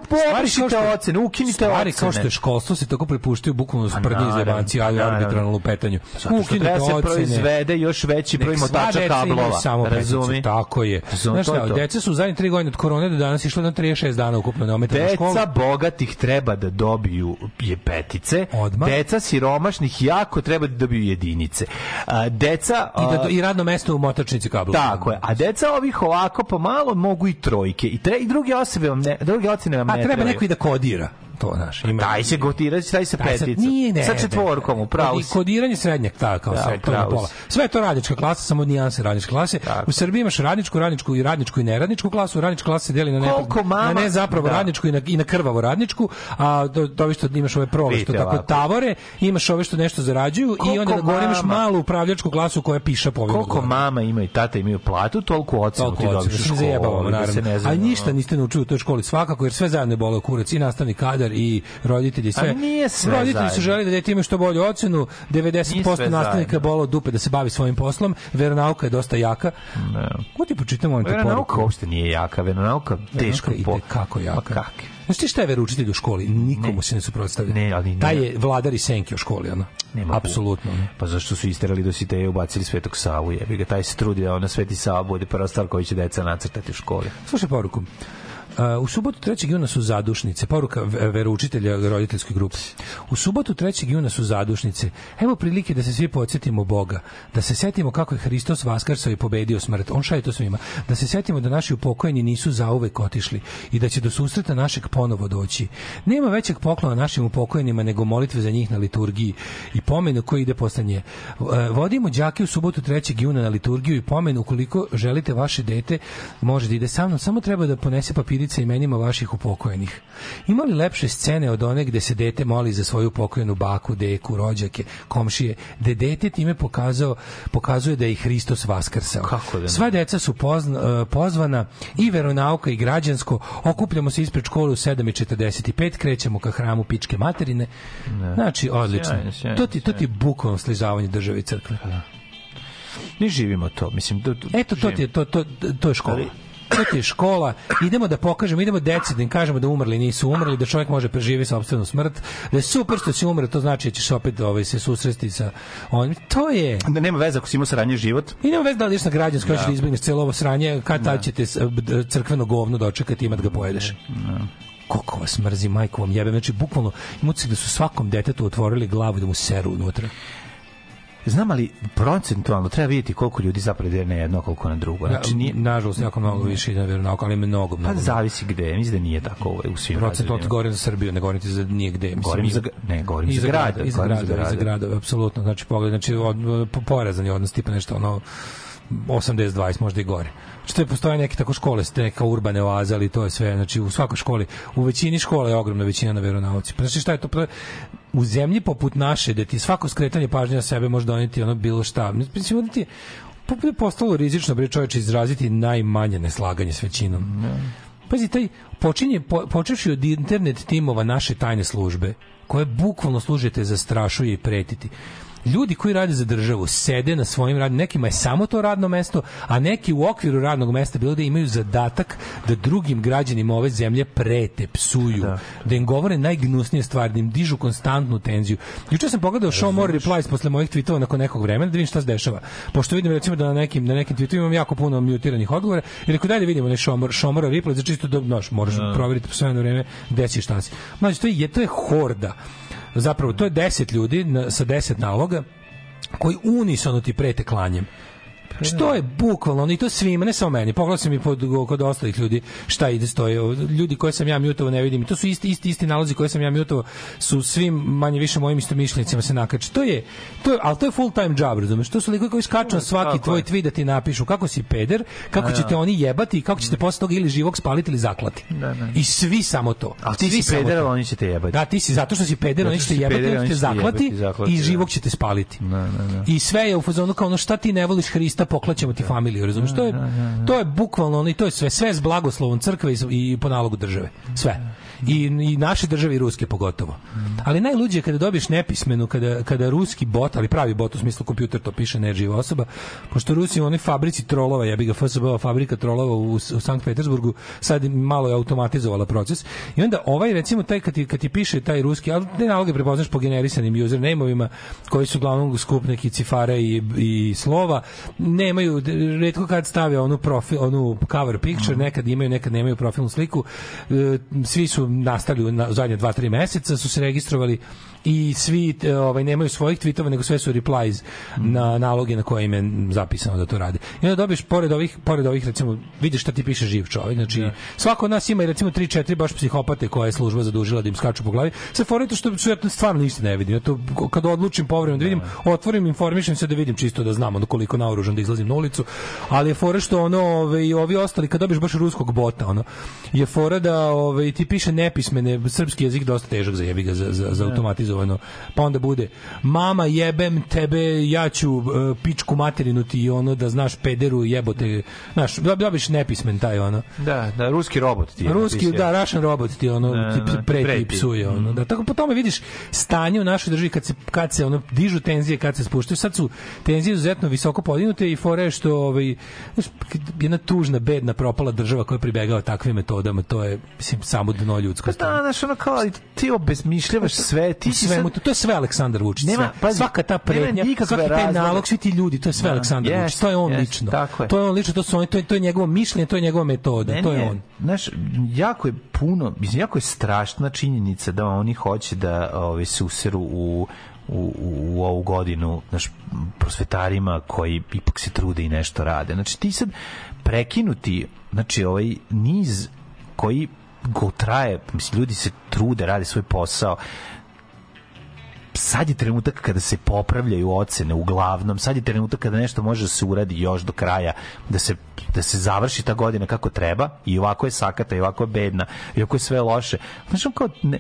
stvari, ocene, ukinite Stvari ocene. kao što je školstvo se tako prepuštaju bukvalno Pa sprdnje iz naravno, jebanci, ali arbitralno lupetanju. Što Ukinite se ocene. proizvede još veći broj motača kablova. Samo Razumi? tako je. Znaš šta, deca su u zadnjih tri godine od korone do danas išle na 36 dana ukupno neometano u školu. Deca bogatih treba da dobiju je petice, Odmah. deca siromašnih jako treba da dobiju jedinice. Deca... I, da, I radno mesto u motačnici kablova. Tako je. A deca ovih ovako pomalo mogu i trojke. I, tre, i druge osobe vam ne, druge ocene vam A ne treba neko i da kodira. To naš. Ima. Daj se se Taj sad peticu. nije, ne, Sa četvorkom, upravo si. Kodiranje srednjeg, tako, kao Da, srednje, to pola. Sve je to radnička klasa, samo nijanse radničke klase. Tako. U Srbiji imaš radničku, radničku i radničku i neradničku klasu. Radnička klasa se deli na ne, Koliko mama- na ne zapravo Da. radničku i na, i na krvavo radničku, a to, to što imaš ove prole, što tako ovako. tavore, imaš ove što nešto zarađuju i onda gore imaš malu upravljačku klasu koja piša po Koliko gore. mama ima i tata imaju platu, toliko ocenu Toliko ti dobiš da u se školu. da se ne A zajebavamo. ništa niste naučili u toj školi svakako, jer sve zajedno je boleo kurac i nastavni kadar i roditelji, sve. A nije sve roditelji su zajedno. želeli da dete ima što bolju ocenu, Nije 90% sve nastavnika bolo dupe da se bavi svojim poslom, veronauka je dosta jaka. Ne. Ko ti pročitam ovim te Veronauka poruku? uopšte nije jaka, veronauka teško Veronauka ide kako jaka. Pa kak? Znaš ti šta je veroučitelj u školi? Nikomu se ne suprotstavlja. Ne, ali ne. Taj je vladar i senki u školi, ono. Nema Apsolutno. ono. Pa zašto su isterali do Siteja i ubacili Svetog Savu, jebi ga, taj se trudi da ona Sveti Sava bude prva stvar koju će deca nacrtati u školi. Slušaj poruku. U subotu 3. juna su zadušnice. Poruka ve- veroučitelja roditeljskoj grupi. U subotu 3. juna su zadušnice. Evo prilike da se svi podsjetimo Boga. Da se setimo kako je Hristos vaskarsao i pobedio smrt. On šalje to svima. Da se setimo da naši upokojeni nisu zauvek otišli i da će do susreta našeg ponovo doći. Nema većeg poklona našim upokojenima nego molitve za njih na liturgiji i pomenu koji ide posle nje. Uh, Vodimo đake u subotu 3. juna na liturgiju i pomenu ukoliko želite vaše dete može da ide sa mnom, samo treba da ponese papirice imenima vaših upokojenih. Ima li lepše scene od one gde se dete moli za svoju upokojenu baku, deku, rođake, komšije, gde dete time pokazao, pokazuje da je Hristos vaskrsao. Kako da ne? Sva deca su pozna, uh, pozvana i veronauka i građansko. Okupljamo se ispred škole u 7.45, krećemo ka hramu pičke materine. Znači, odlično. Sjajno, sjajno, to ti, to ti je bukvalno slizavanje države i crkve. Mi živimo to, mislim. To, to, Eto, to ti je, to, to, to je škola. To ti je škola. Idemo da pokažemo, idemo deci da im kažemo da umrli nisu umrli, da čovjek može preživjeti sopstvenu smrt, da je super što si umre, to znači da ćeš opet ovaj, se susresti sa onim. To je... Da nema veze ako si imao sranje život. I nema veze da li ideš na građansko, hoćeš da izbjegneš cijelo ovo sranje, kad tad ćete s- b- crkveno govno dočekati imat ga pojedeš. Koliko vas mrzi, majko vam jebe. Znači, bukvalno, imate da su svakom detetu otvorili glavu i da mu seru unutra. Znam, ali procentualno treba vidjeti koliko ljudi zapravo ide na jedno, koliko na drugo. Znači, nije, nažalost jako mnogo više ide na ali mnogo, pa mnogo. zavisi gde. Mislim da nije tako ovaj, u svim Procent od govorim za Srbiju, ne govorim ti za nije gde. Mislim, Govorim za, ne, govorim za za grad. i za gradove, i za gradove, apsolutno. Znači, pogled, znači, od, po- porazan je odnos, tipa nešto, ono, 80-20, možda i gore. Što je postoje neke tako škole, ste neka urbane oaze, ali to je sve, znači u svakoj školi, u većini škola je ogromna većina na veronauci. Pa znači šta je to? Pa, u zemlji poput naše, da ti svako skretanje pažnje na sebe može doneti ono bilo šta. Mislim, da ti je postalo rizično, bre čoveče, izraziti najmanje neslaganje s većinom. Pazi, taj počinje, po, počevši od internet timova naše tajne službe, koje bukvalno služite za strašuje i pretiti. Ljudi koji rade za državu sede na svojim radnim, nekima je samo to radno mesto, a neki u okviru radnog mesta bilo da imaju zadatak da drugim građanima ove zemlje prete, psuju, da, im govore najgnusnije stvari, da im dižu konstantnu tenziju. Juče sam pogledao show more replies posle mojih tweetova nakon nekog vremena da vidim šta se dešava. Pošto vidim recimo da na nekim na nekim tweetovima imam jako puno mutiranih odgovora i rekao daj da vidimo onaj show more, show more replies za čisto da znaš, moraš proveriti po sve na vreme gde si i šta si. Znači to je to je horda zapravo to je 10 ljudi na, sa 10 naloga koji unisono ti prete klanjem. Što je bukvalno, ono, i to svima, ne samo meni. Pogledao sam i pod, kod ostalih ljudi šta ide stoje. Ljudi koje sam ja mutovao ne vidim. I to su isti, isti, isti nalozi koje sam ja mutovao su svim manje više mojim istomišljenicima se nakače. To je, to je, ali to je full time job, razumeš? To su likovi koji skaču na svaki tvoj tweet da ti napišu kako si peder, kako Da, da. ćete oni jebati i kako ćete posle toga ili živog spaliti ili zaklati. Da, da. I svi samo to. A ti Svi si peder, oni će te jebati. Da, ti si zato što si peder, oni ćete si jebati, oni će te zaklati, i da. živog ćete spaliti. Da, da, da. I sve je u fazonu kao ono šta ti ne voliš Hrista, poklaćemo ti familiju, razumiješ? To je to je bukvalno ono i to je sve sve s blagoslovom crkve i, i po nalogu države. Sve. I, i naše države i ruske pogotovo. Ali najluđe je kada dobiješ nepismenu, kada, kada ruski bot, ali pravi bot u smislu kompjuter to piše, ne živa osoba, pošto Rusi u onoj fabrici trolova, ja ga FSB, fabrika trolova u, u Sankt Petersburgu, sad malo je automatizovala proces. I onda ovaj, recimo, taj kad ti, kad ti piše taj ruski, ali te naloge prepoznaš po generisanim username-ovima, koji su uglavnom skup neki cifare i, i slova, nemaju, redko kad stave onu profil, onu cover picture, nekad imaju, nekad nemaju profilnu sliku. E, Svi su nastali na zadnje 2-3 meseca, su se registrovali i svi e, ovaj nemaju svojih tvitova nego sve su replies na naloge na koje im je zapisano da to rade. I onda dobiješ pored ovih pored ovih recimo vidiš šta ti piše živ čovjek. Znači svako od nas ima i recimo 3 4 baš psihopate koje je služba zadužila da im skaču po glavi. Sve fore to što što ja stvarno ništa ne vidim. Ja to kad odlučim povremeno da vidim, otvorim, informišem se da vidim čisto da znam ono koliko naoružan da izlazim na ulicu, ali je fora što ono ove, i ovi ostali kad dobiješ baš ruskog bota ono je fora da ove, ti piše nepismene srpski jezik dosta težak za jebi ga za, za, za automatizovano pa onda bude mama jebem tebe ja ću e, pičku materinu ti ono da znaš pederu jebote znaš da dobiš nepismen taj ono Da, da, ruski robot ti je. Ruski, da, Russian robot ti ono Da, ti da, da, preti, i preti. psuje ono. Da, tako po tome vidiš stanje u našoj državi kad se kad se ono dižu tenzije, kad se spuštaju. Sad su tenzije izuzetno visoko podignute i fore što ovaj znaš, jedna tužna, bedna, propala država koja pribegava takvim metodama, to je mislim samo dno ljudsko. Pa da, znaš, ono kao, ti obezmišljavaš sve, ti svemu, to, to je sve Aleksandar Vučić. Nema, pazi, svaka ta nikakve svaki taj nalog, svi ti ljudi, to je sve Da, Aleksandar jest, Vučić. To je on jest, lično. tako je. To je on lično, to su oni, to je, to je njegovo mišljenje, to je njegova metoda, Meni to je on. Znaš, jako je puno, mislim, jako je strašna činjenica da oni hoće da ovaj, se useru u u, u, u ovu godinu naš prosvetarima koji ipak se trude i nešto rade. Znači ti sad prekinuti znači ovaj niz koji go traje, mislim ljudi se trude, rade svoj posao sad je trenutak kada se popravljaju ocene uglavnom, sad je trenutak kada nešto može da se uradi još do kraja, da se, da se završi ta godina kako treba i ovako je sakata, i ovako je bedna, i ovako je sve loše. Znači, kao, ne,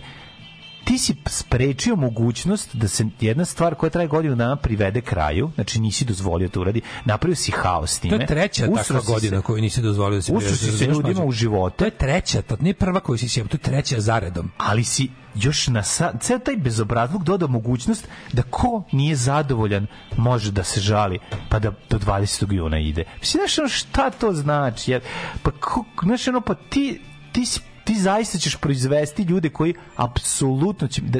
ti si sprečio mogućnost da se jedna stvar koja traje godinu dana privede kraju, znači nisi dozvolio to uradi, napravio si haos s To time. je treća takva si se- godina koju nisi dozvolio da se Usro si se ljudima u živote. To je treća, to nije prva koju si sjebao, to je treća zaredom. ali si još na sa, ceo taj bezobrazluk dodao mogućnost da ko nije zadovoljan može da se žali pa da do 20. juna ide. Mislim, znaš ono šta to znači? Jer, pa, ko, znaš ono, pa ti, ti, si- ti zaista ćeš proizvesti ljude koji apsolutno će, da,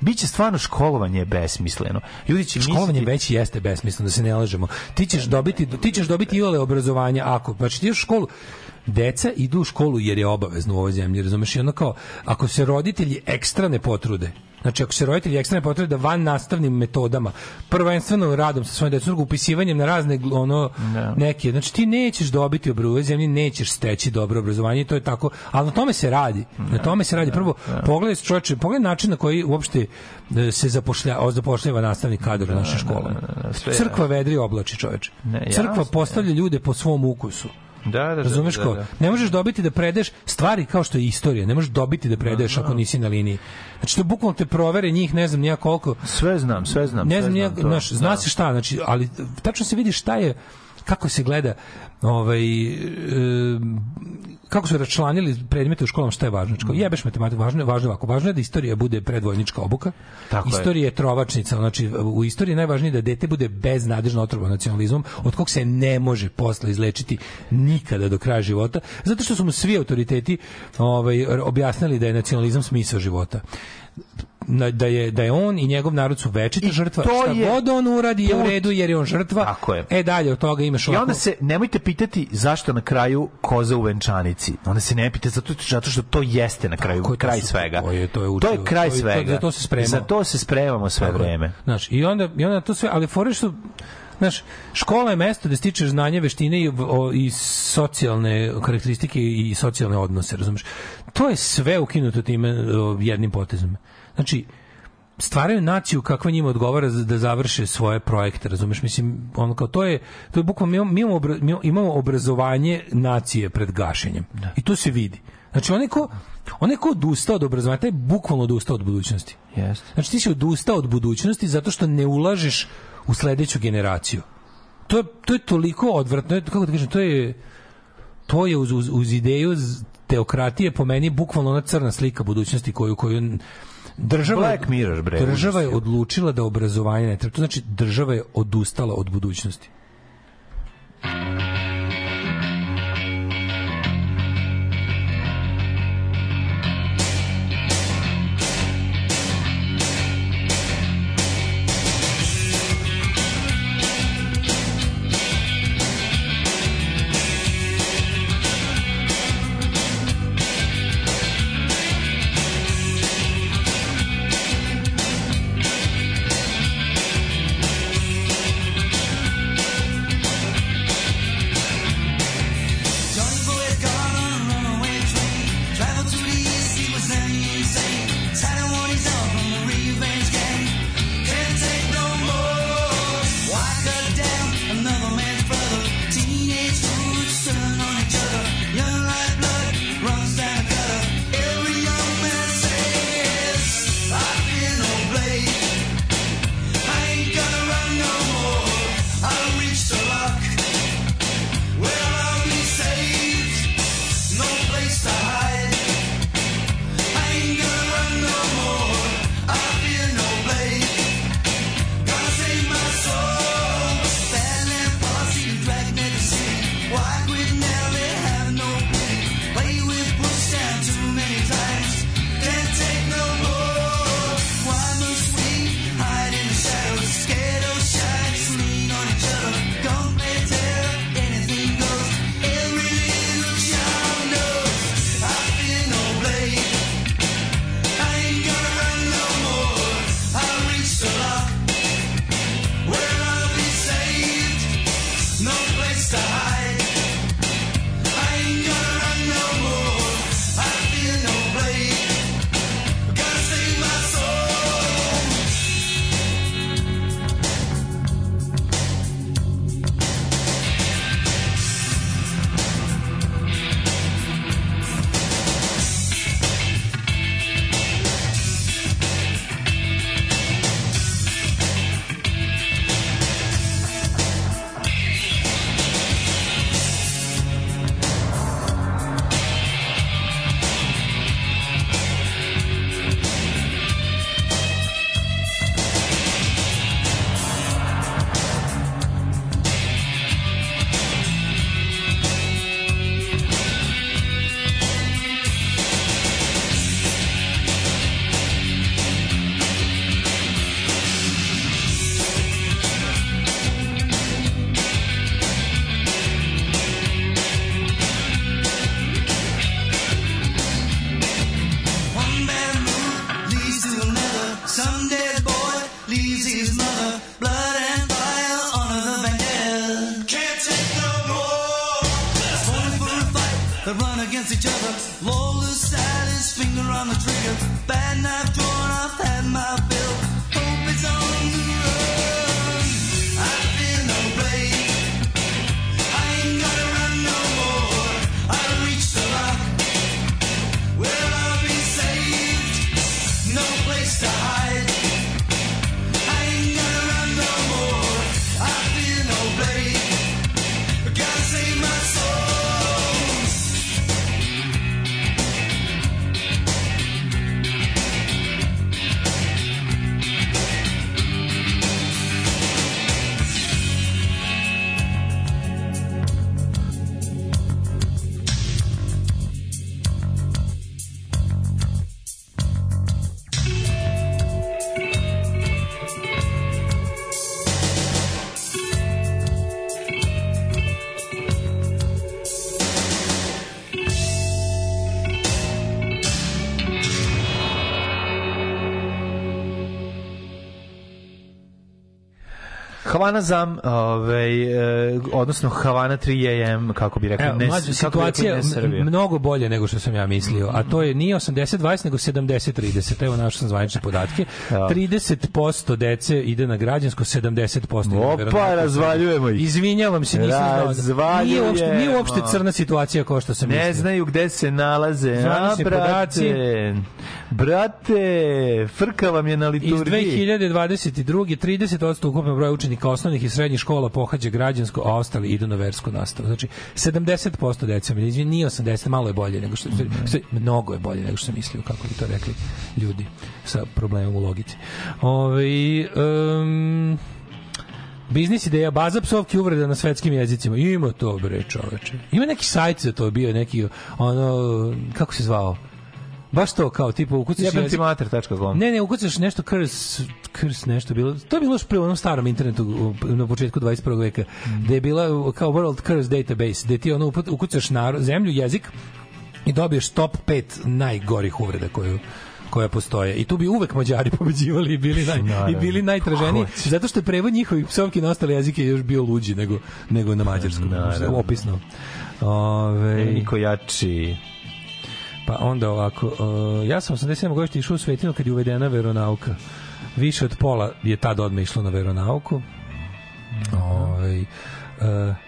biće stvarno školovanje besmisleno. Ljudi će Školovanje misliti, već jeste besmisleno, da se ne lažemo. Ti ćeš dobiti, ti ćeš dobiti iole obrazovanja ako, znači ti u školu, deca idu u školu jer je obavezno u ovoj zemlji, razumeš? I ono kao, ako se roditelji ekstra ne potrude, Znači, ako se roditelji ekstremne potrebe da van nastavnim metodama, prvenstveno radom sa svojim decom, upisivanjem na razne ono neke, znači ti nećeš dobiti obrazovanje, zemlji nećeš steći dobro obrazovanje i to je tako, ali na tome se radi. Na tome se radi. Prvo, pogledaj čoveče, pogledaj način na koji uopšte e, se zapošlja, o, zapošljava nastavni kadar u sve je Crkva vedri oblači, čoveče. Ne, Crkva postavlja ljude po svom ukusu. Da, da, da, Razumeš da, ko? da. Ne možeš dobiti da predeš stvari kao što je istorija. Ne možeš dobiti da predeš ako nisi na liniji. Znači to bukvalno te provere njih, ne znam nija koliko. Sve znam, sve znam. Ne sve znam nija, znam znaš, zna Da. se šta, znači, ali tačno se vidi šta je kako se gleda ovaj e, kako su račlanili predmete u školama šta je važno. Kao, jebeš matematiku, važno je, važno je ovako, važno je da istorija bude predvojnička obuka. Tako je. istorija je trovačnica, znači u istoriji je najvažnije da dete bude beznadežno otrovan nacionalizmom, od kog se ne može posle izlečiti nikada do kraja života, zato što su mu svi autoriteti ovaj, objasnili da je nacionalizam smisao života da je da je on i njegov narod su večita žrtva. to Šta je god on uradi je u redu jer je on žrtva. Tako je. E dalje od toga imaš I onda ovako- se nemojte pitati zašto na kraju koza u venčanici. Onda se ne pita zato, zato što to jeste na kraju Tako je, to kraj su- svega. to je- to je to učio. je kraj To je- to- svega. za to se spremamo. Za to se spremamo sve Tako vreme. Znaš, i onda, i onda to sve, ali fore što Znaš, škola je mesto da stičeš znanje, veštine i, o, i socijalne karakteristike i socijalne odnose, razumeš? To je sve ukinuto time o, jednim potezom. Znači, stvaraju naciju kakva njima odgovara da završe svoje projekte, razumeš? Mislim, ono kao to je to je bukvalno mi imamo, mi imamo, obrazovanje nacije pred gašenjem. I to se vidi. Znači, onaj ko, onaj ko odustao od obrazovanja, taj je bukvalno odustao od budućnosti. Jeste. Znači, ti si odustao od budućnosti zato što ne ulažeš u sledeću generaciju. To je, to je toliko odvratno, kako da kažem, to je to je uz, uz, uz ideju teokratije po meni bukvalno ona crna slika budućnosti koju koju država Black Mirror, bre, država je odlučila da obrazovanje ne treba. To znači država je odustala od budućnosti. Havana Zam, ovaj, e, odnosno Havana 3 AM, kako bi rekli, Evo, ne, mlađe, kako bi rekli, situacija ne Srbija. m- mnogo bolje nego što sam ja mislio, a to je nije 80-20 nego 70-30. Evo našao sam zvanične podatke. 30% dece ide na građansko, 70% ide na Opa, razvaljujemo ih. Izvinjavam se, nisam znao. da- Nije uopšte, nije uopšte Razvaljujemo. crna situacija kao što sam Ne mislio. znaju gde se nalaze. A, Zvanični podaci. brate, brate, frka vam je na Iz liturgiji. 2022. 30% ukupnog broja učenika osnovnih i srednjih škola pohađa građansko, a ostali idu na versku nastavu. Znači, 70% dece, izvini, nije 80, malo je bolje nego što, što mnogo je bolje nego što sam mislio, kako bi to rekli ljudi sa problemom u logici. Ove, um, Biznis ideja, baza psovki uvreda na svetskim jezicima. Ima to, bre, čoveče. Ima neki sajt za to, bio neki, ono, kako se zvao? Baš to, kao, tipa, ukucaš Jebem ti mater.com. ne, ne, ukucaš nešto krs, krs nešto bilo. To je bilo još pre onom starom internetu na početku 21. veka, gde je bila kao World Curse Database, gde ti ono ukucaš narod, zemlju, jezik i dobiješ top 5 najgorih uvreda koju koja postoje. I tu bi uvek Mađari pobeđivali i bili naj, i Naravno. bili najtraženiji zato što je prevod njihovih psovki na ostale jezike još bio luđi nego nego na mađarskom. Opisno. Ove, niko jači. Pa onda ovako, uh, ja sam 87 godište išao u Svetinu kad je uvedena veronauka. Više od pola je tad odmah išlo na veronauku. Ovaj, uh,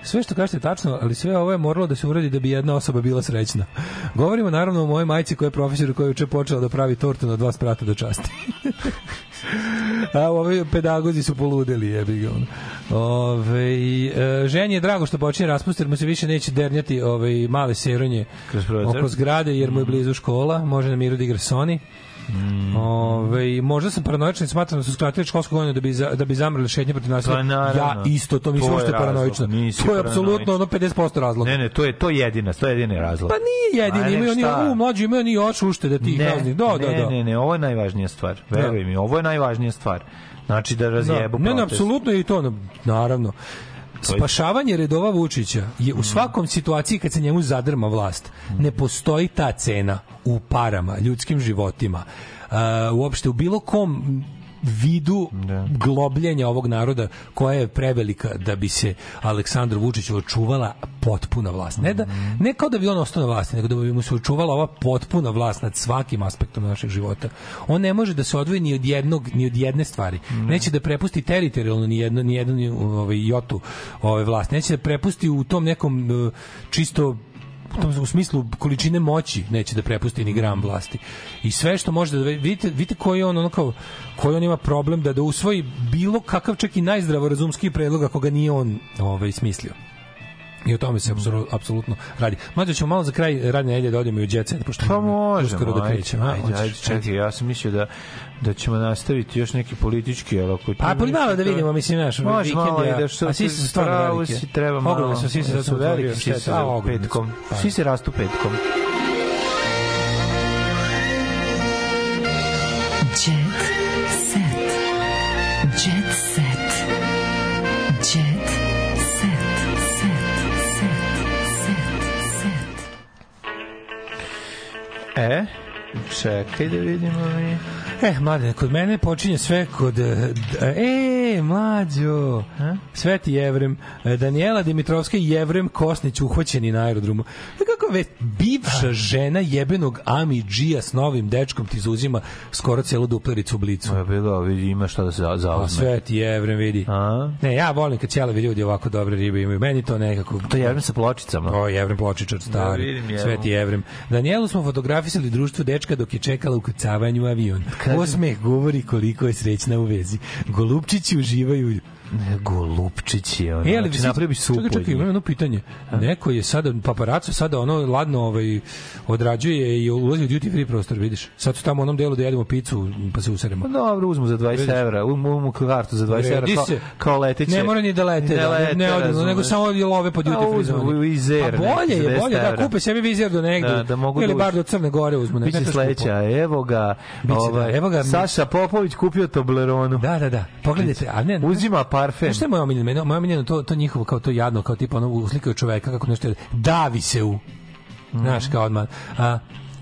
sve što kažete tačno, ali sve ovo je moralo da se uradi da bi jedna osoba bila srećna. Govorimo naravno o mojoj majci koja je profesor koja je uče počela da pravi tortu na dva sprata do časti. A ovi pedagozi su poludeli, jebi ga. Ove, e, ženi je drago što počinje raspust, jer mu se više neće dernjati ove, male seronje oko zgrade, jer mu je blizu škola, može na miru da igra Sony. Ove, možda sam paranoičan i smatram da su skratili školsku godinu da bi, za, da bi zamrli šetnje protiv nasilja. Pa naravno. ja isto, to mislim To je paranoično. To je apsolutno ono 50% razloga. Ne, ne, to je to je jedina, to je jedini razlog. Pa nije jedini, imaju oni, u, mlađi imaju oni još uštede tih ne, raznih. Da, da, ne, da. ne, ne, ovo je najvažnija stvar. Veruj mi, ovo je najvažnija stvar. Znači da razjebu Da. Ne, ne, apsolutno je i to, no, naravno. Spašavanje redova Vučića je u svakom situaciji kad se njemu zadrma vlast. Ne postoji ta cena u parama, ljudskim životima. Uh, uopšte u bilo kom vidu globljenja ovog naroda koja je prevelika da bi se Aleksandru Vučiću očuvala potpuna vlast. Ne, da, ne kao da bi on ostao na vlasti, nego da bi mu se očuvala ova potpuna vlast nad svakim aspektom našeg života. On ne može da se odvoji ni od jednog ni od jedne stvari. Neće da prepusti teritorijalno ni jedno ni jednu ni, ovaj jotu ove vlasti. Neće da prepusti u tom nekom eh, čisto u, tom, u smislu količine moći neće da prepusti ni gram vlasti. I sve što može da vidite, vidite koji on ono kao koji on ima problem da da usvoji bilo kakav čak i najzdravorazumski predlog ako ga nije on ovaj smislio. I o tome se apsolu- apsolutno radi. Mlađe ćemo malo za kraj radne nedelje da odemo i u jet set, pošto Pa možemo, uskoro da ajde, krećemo. ajde, Hoćeš? ajde, čekaj, ja sam mislio da, da ćemo nastaviti još neki politički, ali ako... Pa, pa malo da vidimo, mislim, naš Može vikend malo i da što a svi su stvarno veliki. treba malo. Ogromni su, svi se da zato veliki, otvorio, svi šta se je- a, ogromni su. petkom. Pa. Svi se rastu petkom. Čekaj da vidimo mi. E, mlade, kod mene počinje sve kod... e, E, mlađo. Sveti Jevrem. E, Daniela Dimitrovska i Jevrem Kosnić uhvaćeni na aerodromu. E, kako vest? Bivša žena jebenog Ami Džija s novim dečkom ti zauzima skoro celu duplericu u blicu. Ja bilo, vidi, ima šta da se za- A zauzme. Sveti Jevrem, vidi. A? Ne, ja volim kad ćelavi ljudi ovako dobre ribe imaju. Meni to nekako... To je Jevrem sa pločicama. O, Jevrem pločičar stari. Ja vidim. Sveti Jevrem. Danijelu smo fotografisali društvo dečka dok je čekala u kucavanju u avion. Osmeh govori koliko je srećna u vezi. Golupčići uživaju Ne, Golupčići, ono. E, ali znači, napravio bi supu. Čekaj, čekaj, imam jedno pitanje. Neko je sada, paparaco sada ono ladno ovaj, odrađuje i ulazi u duty free prostor, vidiš. Sad su tamo u onom delu da jedemo picu, pa se useremo. Pa dobro, uzmu za 20 Vidiš. evra, uzmu mu kartu za 20 evra, kao, kao leteće. Ne mora ni da lete, da, ne, ne odem, razumeš. nego samo je love po A, duty free uzmu zoni. Vizer, Pa bolje je, 200 bolje da kupe sebi vizir do negde. Da, da mogu Ili da bar do Crne Gore uzmu. Biće sledeća, evo ga, Biće, ovaj, da, evo ga, Saša Popović kupio Tobleronu. Da, da, da. Pogledajte, a ne, Uzima parfem. Šta je moje omiljeno? Moje omiljeno to, to njihovo kao to jadno, kao tipa ono uslikaju čoveka kako nešto davi se u. Znaš, kao odmah. A,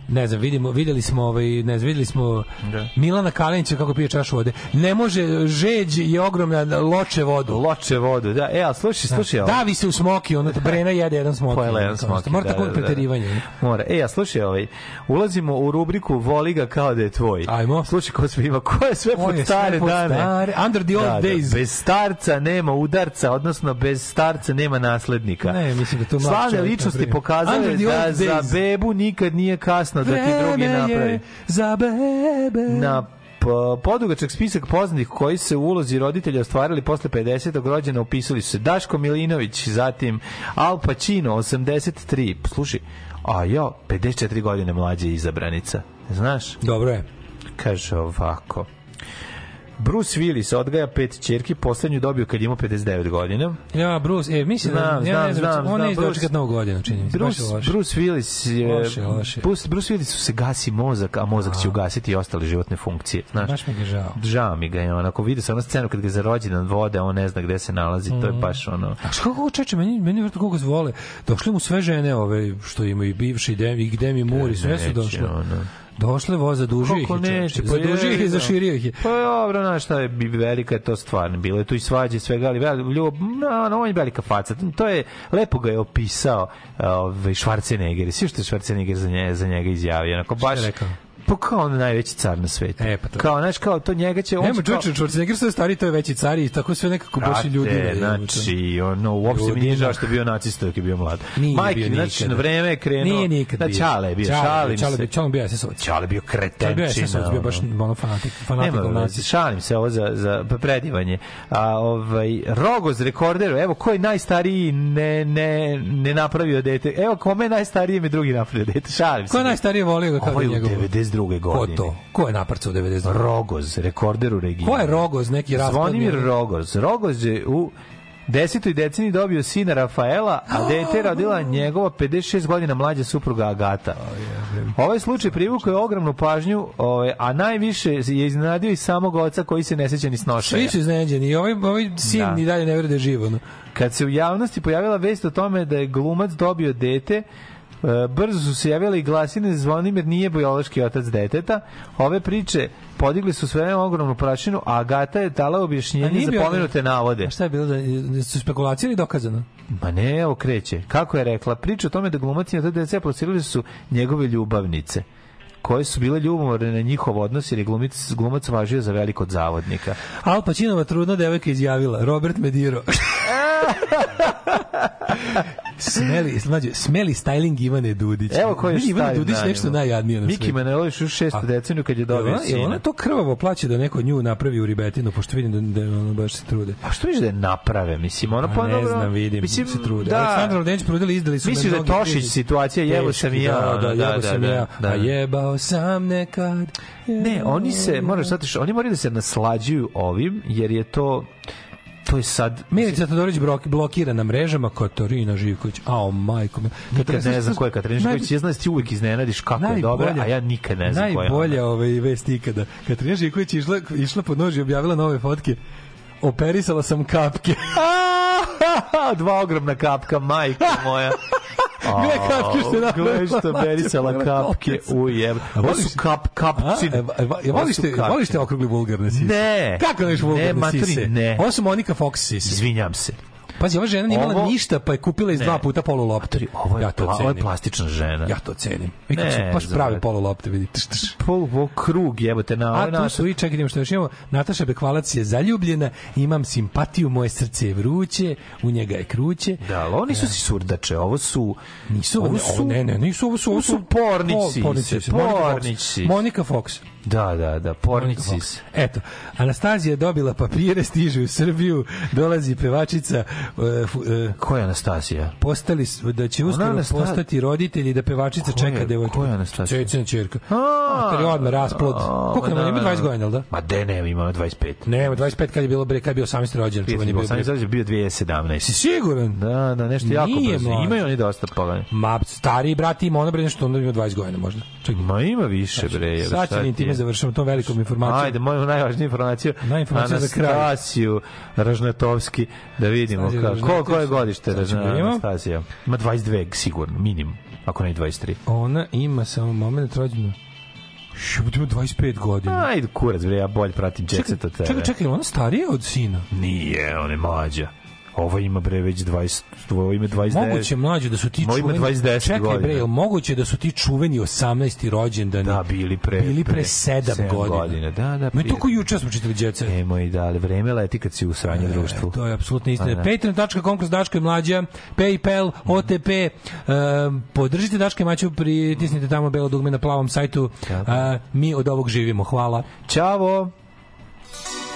ne znam, vidimo, videli smo ovaj, ne znam, videli smo Da. Milana Kalinića kako pije čašu vode. Ne može, žeđ je ogromna, loče vodu. Loče vodu, da. E, a slušaj, slušaj ovo. Davi se u smoki, ono Brena jede jedan smoki. Pojela jedan smoki, Mora da, tako da, da. preterivanje. ne? Mora. E, a slušaj, ovaj, ulazimo u rubriku Voli ga kao da je tvoj. Ajmo. Slušaj ko sve ima, ko je sve pod sve stare pod dane. stare- under the old days. Bez starca nema udarca, odnosno bez starca nema naslednika. Ne, mislim da to Slavne ličnosti pokazale da za bebu nikad nije kasno da ti drugi napravi. za bebe. Na podugačak spisak poznatih koji se u ulozi roditelja ostvarili posle 50. rođena upisali su se Daško Milinović, zatim Al Pacino, 83. Slušaj, a ja, 54 godine mlađe izabranica. Znaš? Dobro je. Kaže ovako. Bruce Willis odgaja pet ćerki, poslednju dobio kad je imao 59 godina. Ja, Bruce, e, mislim Znam, da, ja znam, ne znam, znam, on neće Bruce- dočekat novu godinu, čini mi se. Bruce, je. Bruce Willis je, Loše, loše. Bruce, Bruce Willis se gasi mozak, a mozak će ugasiti i ostale životne funkcije. Znaš? Baš mi ga žao. Žao mi ga je, onako vidi se ona scenu kad ga za rođendan vode, a on ne zna gde se nalazi, to je Mhm. baš ono... A što kako čeče, meni, meni vrlo koga zvole. Došle mu sve žene ove što imaju i bivši i Demi, i Demi Moore, i sve su došle. ono. Došle voza, dužio ih neće. Zadužio ih i zaširio ih je. Pa dobro, znaš šta je, velika je to stvar. Bilo je tu i svađe svega, ali vel- ljub, no, no, on je velika faca. To je, lepo ga je opisao ovaj, Schwarzenegger. Svi što je Schwarzenegger za, nje, za njega izjavio. Onako, baš? Pa kao on najveći car na svetu. E, pa to. Kao, znaš, kao to njega će... Nema čoveče, Schwarzenegger sve stari, to je veći car i tako sve nekako baš i ljudi. Brate, znači, ono, uopšte mi nije žao što je bio nacista dok je bio mlad. Nije Majke, bio znači, nikada. na vreme je krenuo... Nije nikad da, bio. Čale je bio, Čale, šalim Čale se. bio- Čale bio SS-ovac. Čale bio Čale bio kretenčina. Bio baš ono. fanatik, fanatik Nema, šalim se ovo za, za predivanje. A, ovaj, Rogoz rekorder, evo, ko je najstariji ne, ne, ne napravio dete? Evo, kome je najstariji mi drugi napravio dete? Šalim se. Ko je najstarije volio ga kao je u njegov? 92. Ko godine. to? Ko je naprcao u 92? Rogoz, rekorder u regionu. Ko je Rogoz, neki raspad? Zvonimir Rogoz. Rogoz je u desetoj deceniji dobio sina Rafaela, a dete je rodila njegova 56 godina mlađa supruga Agata. Ovaj slučaj privukao je ogromnu pažnju, ovaj, a najviše je iznenadio i samog oca koji se ne seća ni snošaja. Svi su iznenađeni i ovaj, ovaj sin Da. ni dalje ne vjeruje da je živ. Ono. Kad se u javnosti pojavila vest o tome da je glumac dobio dete, brzo su se javile i glasine Zvonimir nije biološki otac deteta. Ove priče podigli su sve ogromnu prašinu, a Agata je dala objašnjenje za pomenute navode. A šta je bilo da, da su spekulacije ili dokazano? Ma ne, evo kreće. Kako je rekla? Priča o tome da glumac i dece plasirali su njegove ljubavnice koje su bile ljubomorne na njihov odnos jer je glumac, glumac važio za velikog zavodnika. Al Pacinova trudna devojka izjavila, Robert Mediro. smeli, mlađe, smeli styling Ivane Dudić. Evo koji je stavio Dudić na nešto najjadnije na Miki svetu. Manojlović u šestu A- deceniju kad je dobio ona, jel ona sina. to krvavo plaće da neko nju napravi u ribetinu, pošto vidim da, da ono baš se trude. A što misliš da je naprave? Mislim, ono Pa pa ne znam, vidim, mislim, se trude. Da, Aleksandra Rodenić prudili, izdali su me Misliš da je Tošić situacija, jebo sam i ja, ono, Da, da, da, jebo da, sam i da, ja. da. A jebao sam nekad. Ne, oni se, moraš shvatiti, oni moraju da se naslađuju ovim, jer je to to je sad Milica Todorić blok- blokira na mrežama Katarina Živković. Ao, majko mi. Nikad ne znam ko je Katarina Živković, znam da ti uvijek iznenadiš kako je dobra, a ja nikad ne znam ko je. Najbolja ovaj vest ikada. Katarina Živković je išla, išla pod nož i objavila nove fotke. Operisala sam kapke. Dva ogromna kapka, majka moja. Gle kapke što je napravila. Gle što berisala kapke u jeb. Ovo su kap, kapcine. Voliš te, voliš te okrugli vulgarne sise? Ne. Kako neš vulgarne Ne, maturi, sise? ne. Ovo su Monika Fox sise. Izvinjam se. Pazi, ova žena nije imala Ovo- ništa, pa je kupila iz Ne. dva puta polu lopte. Ovo je, ja to pla, ovo je plastična žena. Ja to cenim. I kako su baš pravi polu lopte, vidi. Tš, tš. Pol, pol krug jebote na A ovaj tu su i čekaj, što još imamo. Nataša Bekvalac je zaljubljena, imam simpatiju, moje srce je vruće, u njega je kruće. Da, ali ovo nisu si surdače, ovo su... Nisu ovo, ovo ovo ne, ne, nisu ovo su, ovo su pornici. Pornici. Monika Fox. Da, da, da, pornici. Monika Fox. Eto, Anastazija je dobila papire, stiže u Srbiju, dolazi pevačica, e, fu- e, Ko je Anastasija? postali da će uskoro Anasta- postati roditelji da pevačica Ko je- čeka devojku. ko je Anastasija? Cecina ćerka. A, Mater je odmah rasplod. Koliko nema, da, ima da. 20 godina, da? Ma de ne, ima 25. Nema, 25 kad je bilo bre, kad je bio 18. rođen, čuveni bio. Sam izrazio bio 2017. Si siguran? Da, da, nešto jako brzo. Imaju oni dosta pogledaj. Ma, stariji brat ima ono bre nešto, onda ima 20 godina možda. Čekaj. Ma ima više, bre. jebe, Sad šta završamo tom velikom informacijom. Ajde, moju najvažniju informaciju. Najinformacija za kraj. Anastasiju Ražnatovski, da vidimo Anastasija ka, ko, Ražnatovski. ko je godište Sad ćemo Ražna- vidimo. Anastasija. Ima 22 sigurno, minimum, ako ne i 23. Ona ima samo moment rođena. Šup, ima 25 godina. Ajde, kurac, bre, ja bolje pratim Set od tebe. Čekaj, čekaj, ona starija od sina. Nije, on je mlađa. Ovo ima bre već 20, ovo ima 29. Moguće mlađe da su ti Ovo ima čuveni. 20 Čekaj godina. bre, jel moguće da su ti čuveni 18. rođendani? Da, bili pre, bili pre 7 sedam godina. Da, da, Ma i prije. to ko juče smo čitali Jet Set. E, moj da, ali vreme leti kad si u društvu. E, To je apsolutno istina. Pa da. Patreon.com kroz Daško i Mlađa, Paypal, OTP, um, podržite Daško i Maću, pritisnite tamo belo dugme na plavom sajtu. A, mi od ovog živimo. Hvala.